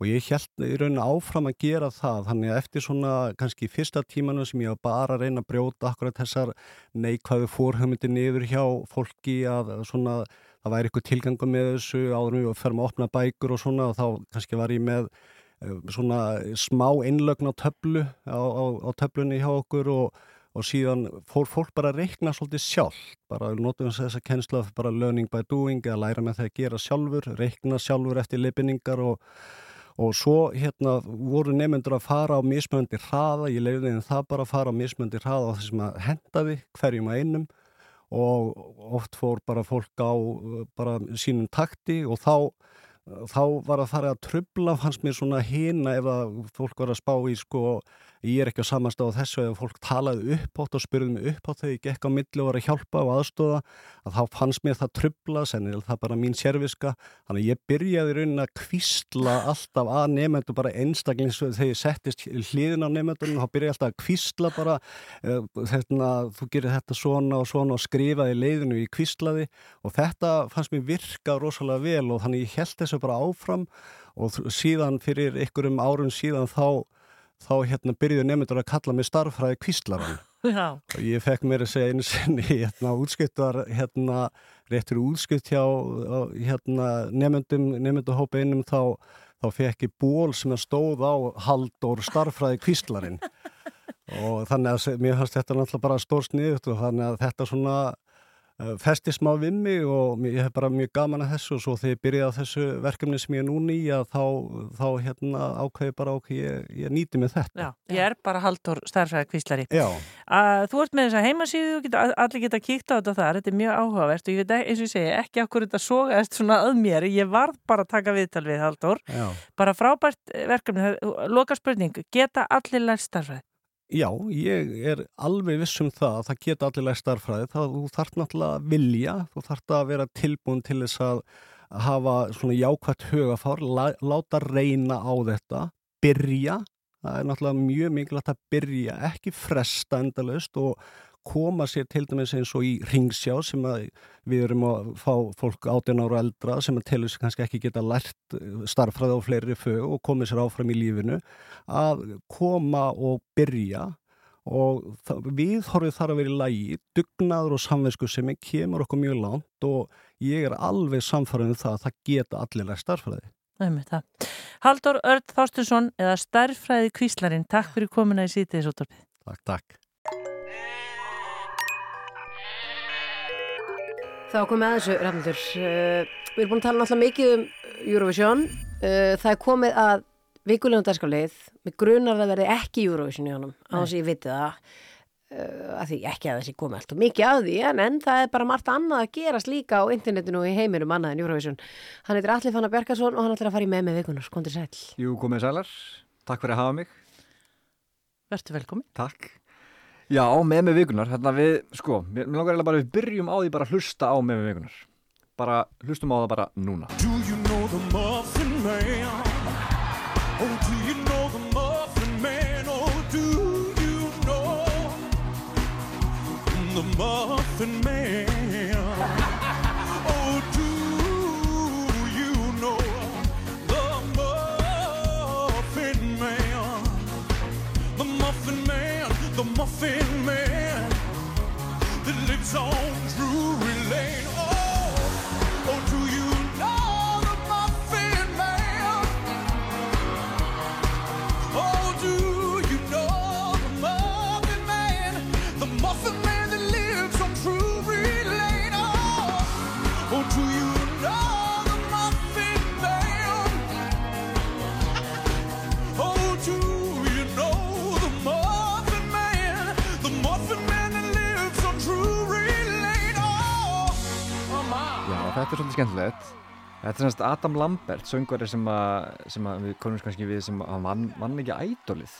og ég held í rauninu áfram að gera það þannig að eftir svona kannski fyrsta tímanu sem ég var bara að reyna að brjóta akkurat þessar neikvæðu fórhugmyndir niður hjá fólki að svona það væri eitthvað tilgangu með þessu áður en við ferum að opna bækur og svona og þá kannski var ég með eh, svona smá innlögn á töflu á, á, á töflunni hjá okkur og, og síðan fór fólk bara að reikna svolítið sjálf bara notum við þessa kennslu af bara learning by doing að læra með það að gera sjálfur reikna sjálfur eftir leifinningar og Og svo hérna voru nefnendur að fara á mismöndi hraða, ég leiði þeim það bara að fara á mismöndi hraða á þessum að hendaði hverjum að einum. Og oft fór bara fólk á uh, bara sínum takti. Og þá, þá var að fara að trubla fannst mér svona hina ef að fólk var að spá í sko ég er ekki á samanstað á þessu ef fólk talaði upp átt og spurði mig upp á þau, ég gekk á milli og var að hjálpa og aðstóða að þá fannst mér það trubla, sennilega það bara mín sérviska, þannig ég byrjaði raunin að kvísla alltaf að nefnendur bara einstaklings þegar ég settist hliðin á nefnendurinn, þá byrjaði alltaf að kvísla bara, þetta, þú gerir þetta svona og svona og skrifaði leiðinu í kvíslaði. Og þetta fannst mér virka rosalega vel og þannig ég held þessu bara áfram. Og síðan fyrir einhverjum árum síðan þá þá hérna byrjuði nefndur að kalla mig starffræði kvíslaran Já. og ég fekk mér að segja einu sinni hérna útskiptar hérna réttur útskipt hjá hérna nefndum, nefnduhópa einum þá, þá fekk ég ból sem stóð á haldur starffræði kvíslarin og þannig að mér fannst þetta náttúrulega bara stór sniðut og þannig að þetta svona festi smá við mig og ég hef bara mjög gaman að þessu og svo þegar ég byrjaði á þessu verkefni sem ég er núni í að þá, þá hérna ákveði bara okkur ég, ég nýti mig þetta. Já, ég er bara haldur starfræði kvíslari. Já. Uh, þú ert með þessa heimasíðu, þú geta, allir geta kíkt á þetta þar, þetta er mjög áhugavert og ég veit eins og ég segi, ekki okkur þetta sogaðist svona að mér, ég varð bara að taka viðtal við haldur, Já. bara frábært eh, verkefni, loka spurning, geta allir lært starfræði? Já, ég er alveg viss um það að það geta allir starffræði. Það, þú þarf náttúrulega að vilja, þú þarf að vera tilbúin til þess að hafa svona jákvæmt hugafár, lá, láta reyna á þetta, byrja, það er náttúrulega mjög mikilvægt að byrja, ekki fresta endalaust og koma sér til dæmis eins og í ringsjá sem við erum að fá fólk 18 ára eldra sem að telur sig kannski ekki geta lært starffræði á fleiri fög og komið sér áfram í lífinu að koma og byrja og við horfið þar að vera í lægi dugnaður og samvesku sem kemur okkur mjög langt og ég er alveg samfærið um það að það geta allir það. Haldur Örd Þorstinsson eða starffræði kvíslarinn, takk fyrir komuna í sítið þessu útvarpið. Takk, takk. Þá komum við að þessu, Rafnildur. Uh, við erum búin að tala náttúrulega mikið um Eurovision uh, það er komið að vikulegum dagskrálið með grunar að verði ekki Eurovision í honum á þess að ég viti það uh, að því ekki að þessi komið allt og mikið að því en, en það er bara margt annað að gerast líka á internetinu og í heiminum annað en Eurovision hann heitir Alli Fannar Bjarkarsson og hann ætlar að fara í með með vikunar skondir sæl Jú, komið sælar. Takk fyrir að hafa mig. Vertu velkomin. Takk. Já, með með vikunar. Hérna við, sko, mér langar eiginlega bara við byrjum á því bara að hlusta á með með vikunar. Bara, hlustum á það bara núna. Þetta er svolítið skemmtilegt. Þetta er semst Adam Lambert, söngvari sem, að, sem að við konumst kannski við sem að hann vann, vann ekki ædolið.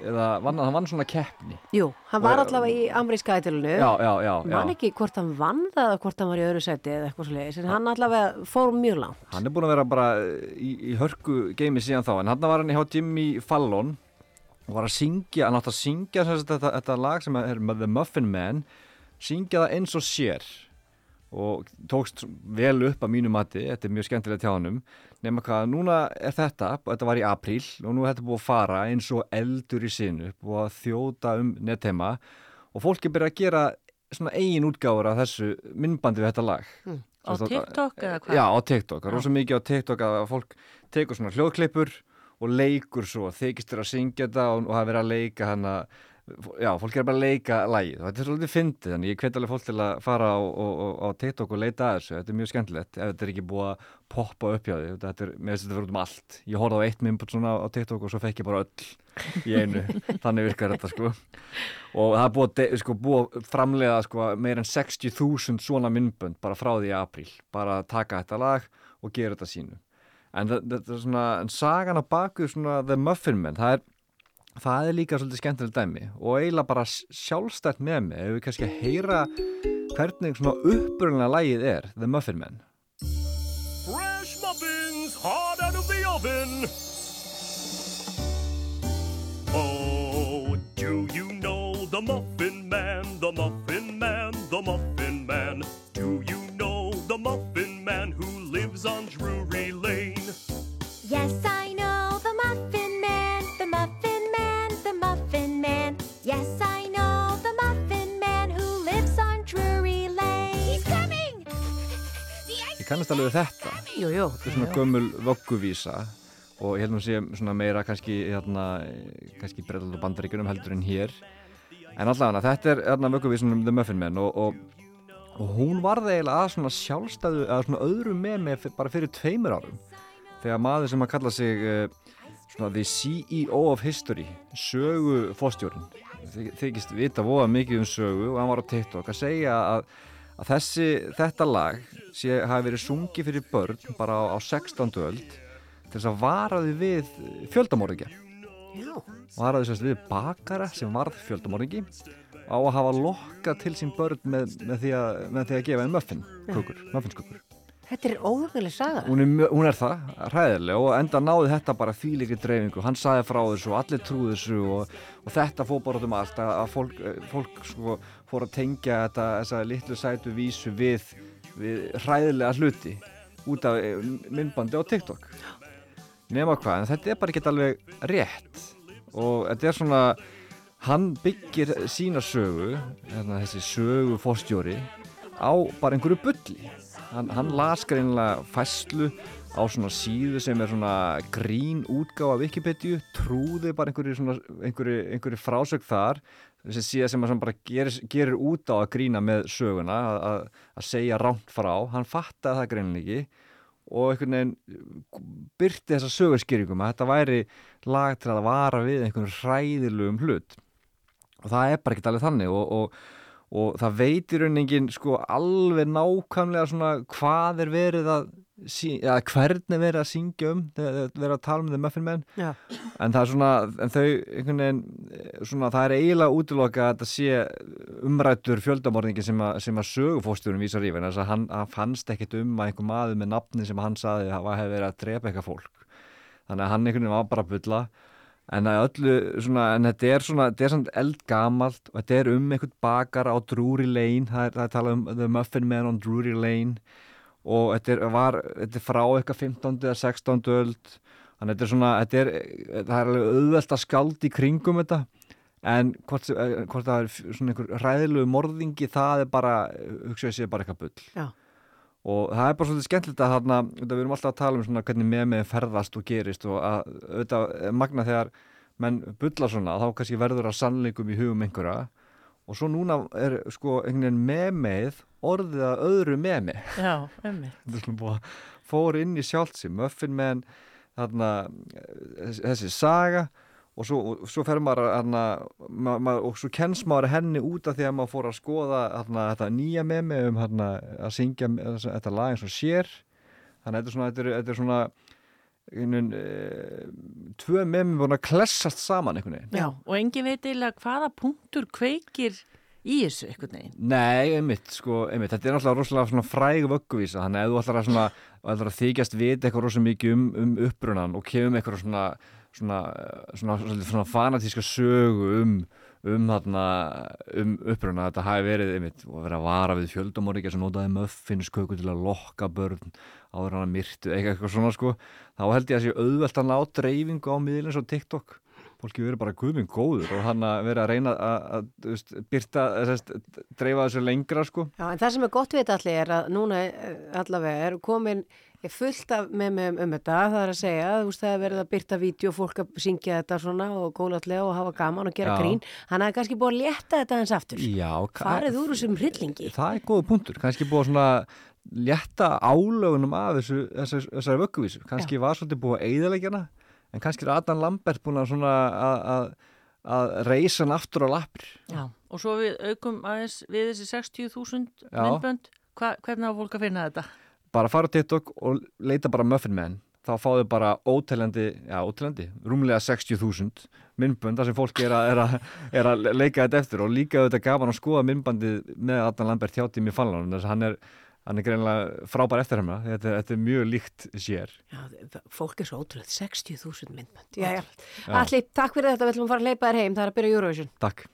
Eða vann, hann vann svona keppni. Jú, hann var allavega í amríska ætilinu Já, já, já. Man já. ekki hvort hann vann það eða hvort hann var í öðru seti eða eitthvað svolítið en hann allavega fór mjög langt Hann er búinn að vera bara í, í hörku geimi síðan þá, en hann var hann hjá Jimmy Fallon og var að syngja, hann átti að syngja sem sagt, þetta, þetta lag sem er The Muffin Man, syngja það eins og sér og tókst vel upp að mínu mati, þetta er mjög skemmtilegt hjá hannum, nema hvað, núna er þetta, og þetta var í apríl og nú er þetta búið að fara eins og eldur í sinu, búið að þjóta um nettheima og fólk er byrjað að gera svona eigin útgáfur af þessu myndbandi við þetta lag. Mm. Á TikTok eða hvað? Já, á TikTok, rosa mikið á TikTok að fólk tekur svona hljóðklippur og leikur svo, þykist þér að syngja þetta og, og það er verið að leika hann að já, fólk er bara að leika lagið. Og þetta er svolítið fyndið, þannig ég hvet alveg fólk til að fara á, á, á, TikTok og leita að þessu, þetta er mjög skemmtilegt ef þetta er ekki búið að poppa upp hjá því. Þetta er, mér finnst þetta fyrir út um allt. Ég horfði á eitt minnbútt svona á TikTok og svo fekk ég bara öll í einu, þannig virkar þetta sko. Og það er búið, de- sko, búið framlega sko, meir en 60.000 svona minnbönd bara frá því apríl. Bara taka þetta lag og gera þetta sínu. En þetta er svona, en sagan á baku svona The Muffin Man, það er það er líka svolítið skemmtilegt dæmi og eiginlega bara sjálfstætt með mig ef við kannski að heyra hvernig svona upprunlega lagið er The Muffin Man Fresh muffins hot out of the oven. Oh, do you know the Muffin Man, the Muffin Man, kannast alveg þetta. Jú, jú. Þetta er svona gömul vögguvísa og ég held nú sé svona meira kannski hérna, kannski breytald og bandaríkunum heldur en hér. En allavega þetta er hérna vögguvísan um The Muffin Man og, og, og hún varði eiginlega að svona sjálfstæðu eða svona öðru með mig bara fyrir tveimur árum. Þegar maður sem að kalla sig uh, svona the CEO of history sögu fórstjórin þykist vita voða mikið um sögu og hann var á TikTok að segja að, að þessi, þetta lag sé, hafi verið sungið fyrir börn bara á, á 16. öld til þess að varaði við fjöldamorðingja Já. varaði sérst við bakara sem varð fjöldamorðingi á að hafa lokkað til sín börn með, með, því, að, með því að gefa einn muffin kukur, muffinskukur Þetta er óhuguleg saga hún er, hún er það, hræðileg og enda náði þetta bara þvílíkri dreifingu hann sagði frá þessu og allir trúðu þessu og, og þetta fór bara um allt að, að fólk, eh, fólk sko, fór að tengja þetta, þessa litlu sætu vísu við, við hræðilega hluti út af eh, myndbandi á TikTok. Nema hvað, en þetta er bara ekki alveg rétt. Og þetta er svona hann byggir sína sögu hérna, þessi sögu fórstjóri á bara einhverju bulli. Hann, hann las greinlega fæslu á svona síðu sem er svona grín útgáfa Wikipedia trúði bara einhverju, einhverju, einhverju frásög þar þessi síða sem hann bara gerir, gerir út á að grína með söguna að, að, segja rámt frá hann fattaði það greinlega ekki og einhvern veginn byrti þessa sögurskýringum að þetta væri lag til að vara við einhvern hræðilegum hlut. Og það er bara ekki alveg þannig og, og, og það veitir rauningin sko alveg nákvæmlega svona hvað er verið að sí- eða hvernig er verið að syngja um verið að tala um The Muffin Man. Já. en það er svona þau veginn svona það er eiginlega útiloka að þetta sé umrættur fjöldamorðingi sem að, sem að sögufóstjórun vísar í þess að hann, hann fannst ekkit um að einhver maður með nafni sem hann saði að hafa verið að drepa eitthvað fólk. Þannig að hann einhvern veginn var bara að bulla. En að öllu svona, en þetta er svona, þetta er samt eldgamalt og þetta er um einhvern bakar á Drury Lane. Það er, það er talað um The Muffin Man on Drury Lane og þetta er, var, þetta er frá eitthvað 15. eða 16. öld þannig að þetta er svona, þetta er, það er alveg auðvelt að skaldi í kringum þetta en hvort, eh, hvort það er svona einhver ræðilegu morðingi, það er bara hugsa ég sé bara eitthvað bull Já. og það er bara svolítið skemmtilegt að þarna, við erum alltaf að tala um svona hvernig með með ferðast og gerist og að auðvitað er magna þegar menn bulla svona, þá kannski verður að sannleikum í hugum einhverja og svo núna er sko einhvern veginn með orðið að öðru með Já, að fór inn í sjálfsi Muffin Man þarna, þessi, þessi saga. Og svo, og svo fer maður þarna, ma, ma, og svo kenns maður henni út af því að maður fór að skoða þarna, þetta nýja með mig um að syngja þetta lag eins og sér þannig að þetta er svona, þetta er, þetta er svona einhvern, e, tvö með mig búin að klessast saman einhvern veginn Já, og engin veit eiginlega hvaða punktur kveikir í þessu einhvern veginn. Nei, einmitt, sko, einmitt, þetta er náttúrulega rosalega svona fræg vögguvísa, þannig að ef þú ætlar að, svona, ætlar að þykjast vita eitthvað rosalega mikið um, um upprunan og kemur með eitthvað svona, svona, svona, svona, svona fanatíska sögu um, um, þarna, um uppruna, þetta hafi verið einmitt, og verið að vara við fjöldamorðingja sem notaði muffinsköku til að lokka börn áður hann að myrtu, eitthvað, svona sko, þá held ég að sé auðvelt að ná dreifingu á miðlinn svo TikTok fólki verið bara guðminn góður og hann að vera að reyna að, byrta, dreifa þessu lengra sko. Já, en það sem er gott við allir er að núna eh, allavega er komin er fullt af með með um, þetta, það er að segja, þú veist það er verið að byrta vídeo, fólk að syngja þetta svona og góðlega og hafa gaman og gera Já. grín, hann er kannski búið að létta þetta eins aftur. Já, Farið úr þessum hryllingi. Það er góða punktur, kannski búið að létta álögunum af þessu, þessari, þessari vögguvísu, kannski var svolítið búið að eigðalegjana, en kannski er Adam Lambert búin að svona að, reysa hann aftur á lappir. Já, og svo við aukum aðeins við þessi 60.000 Já. myndbönd, Hva, hvernig á fólk að finna þetta? bara fara á TikTok og leita bara Muffin Man þá fáðu bara óteljandi já, óteljandi, rúmlega 60.000 myndbönd þar sem fólk er að, er, að, er að leika þetta eftir og líka auðvitað gaman að skoða myndbandið með Adnan Lambert hjá tími fallanum þess að hann er, hann er greinlega frábær eftir hann þetta, þetta er mjög líkt sér Já, fólk er svo ótrúlega 60.000 myndbönd. Já, já. Já. Allir, takk fyrir þetta, við ætlum að fara að leipa þér heim, það er að byrja Eurovision. Takk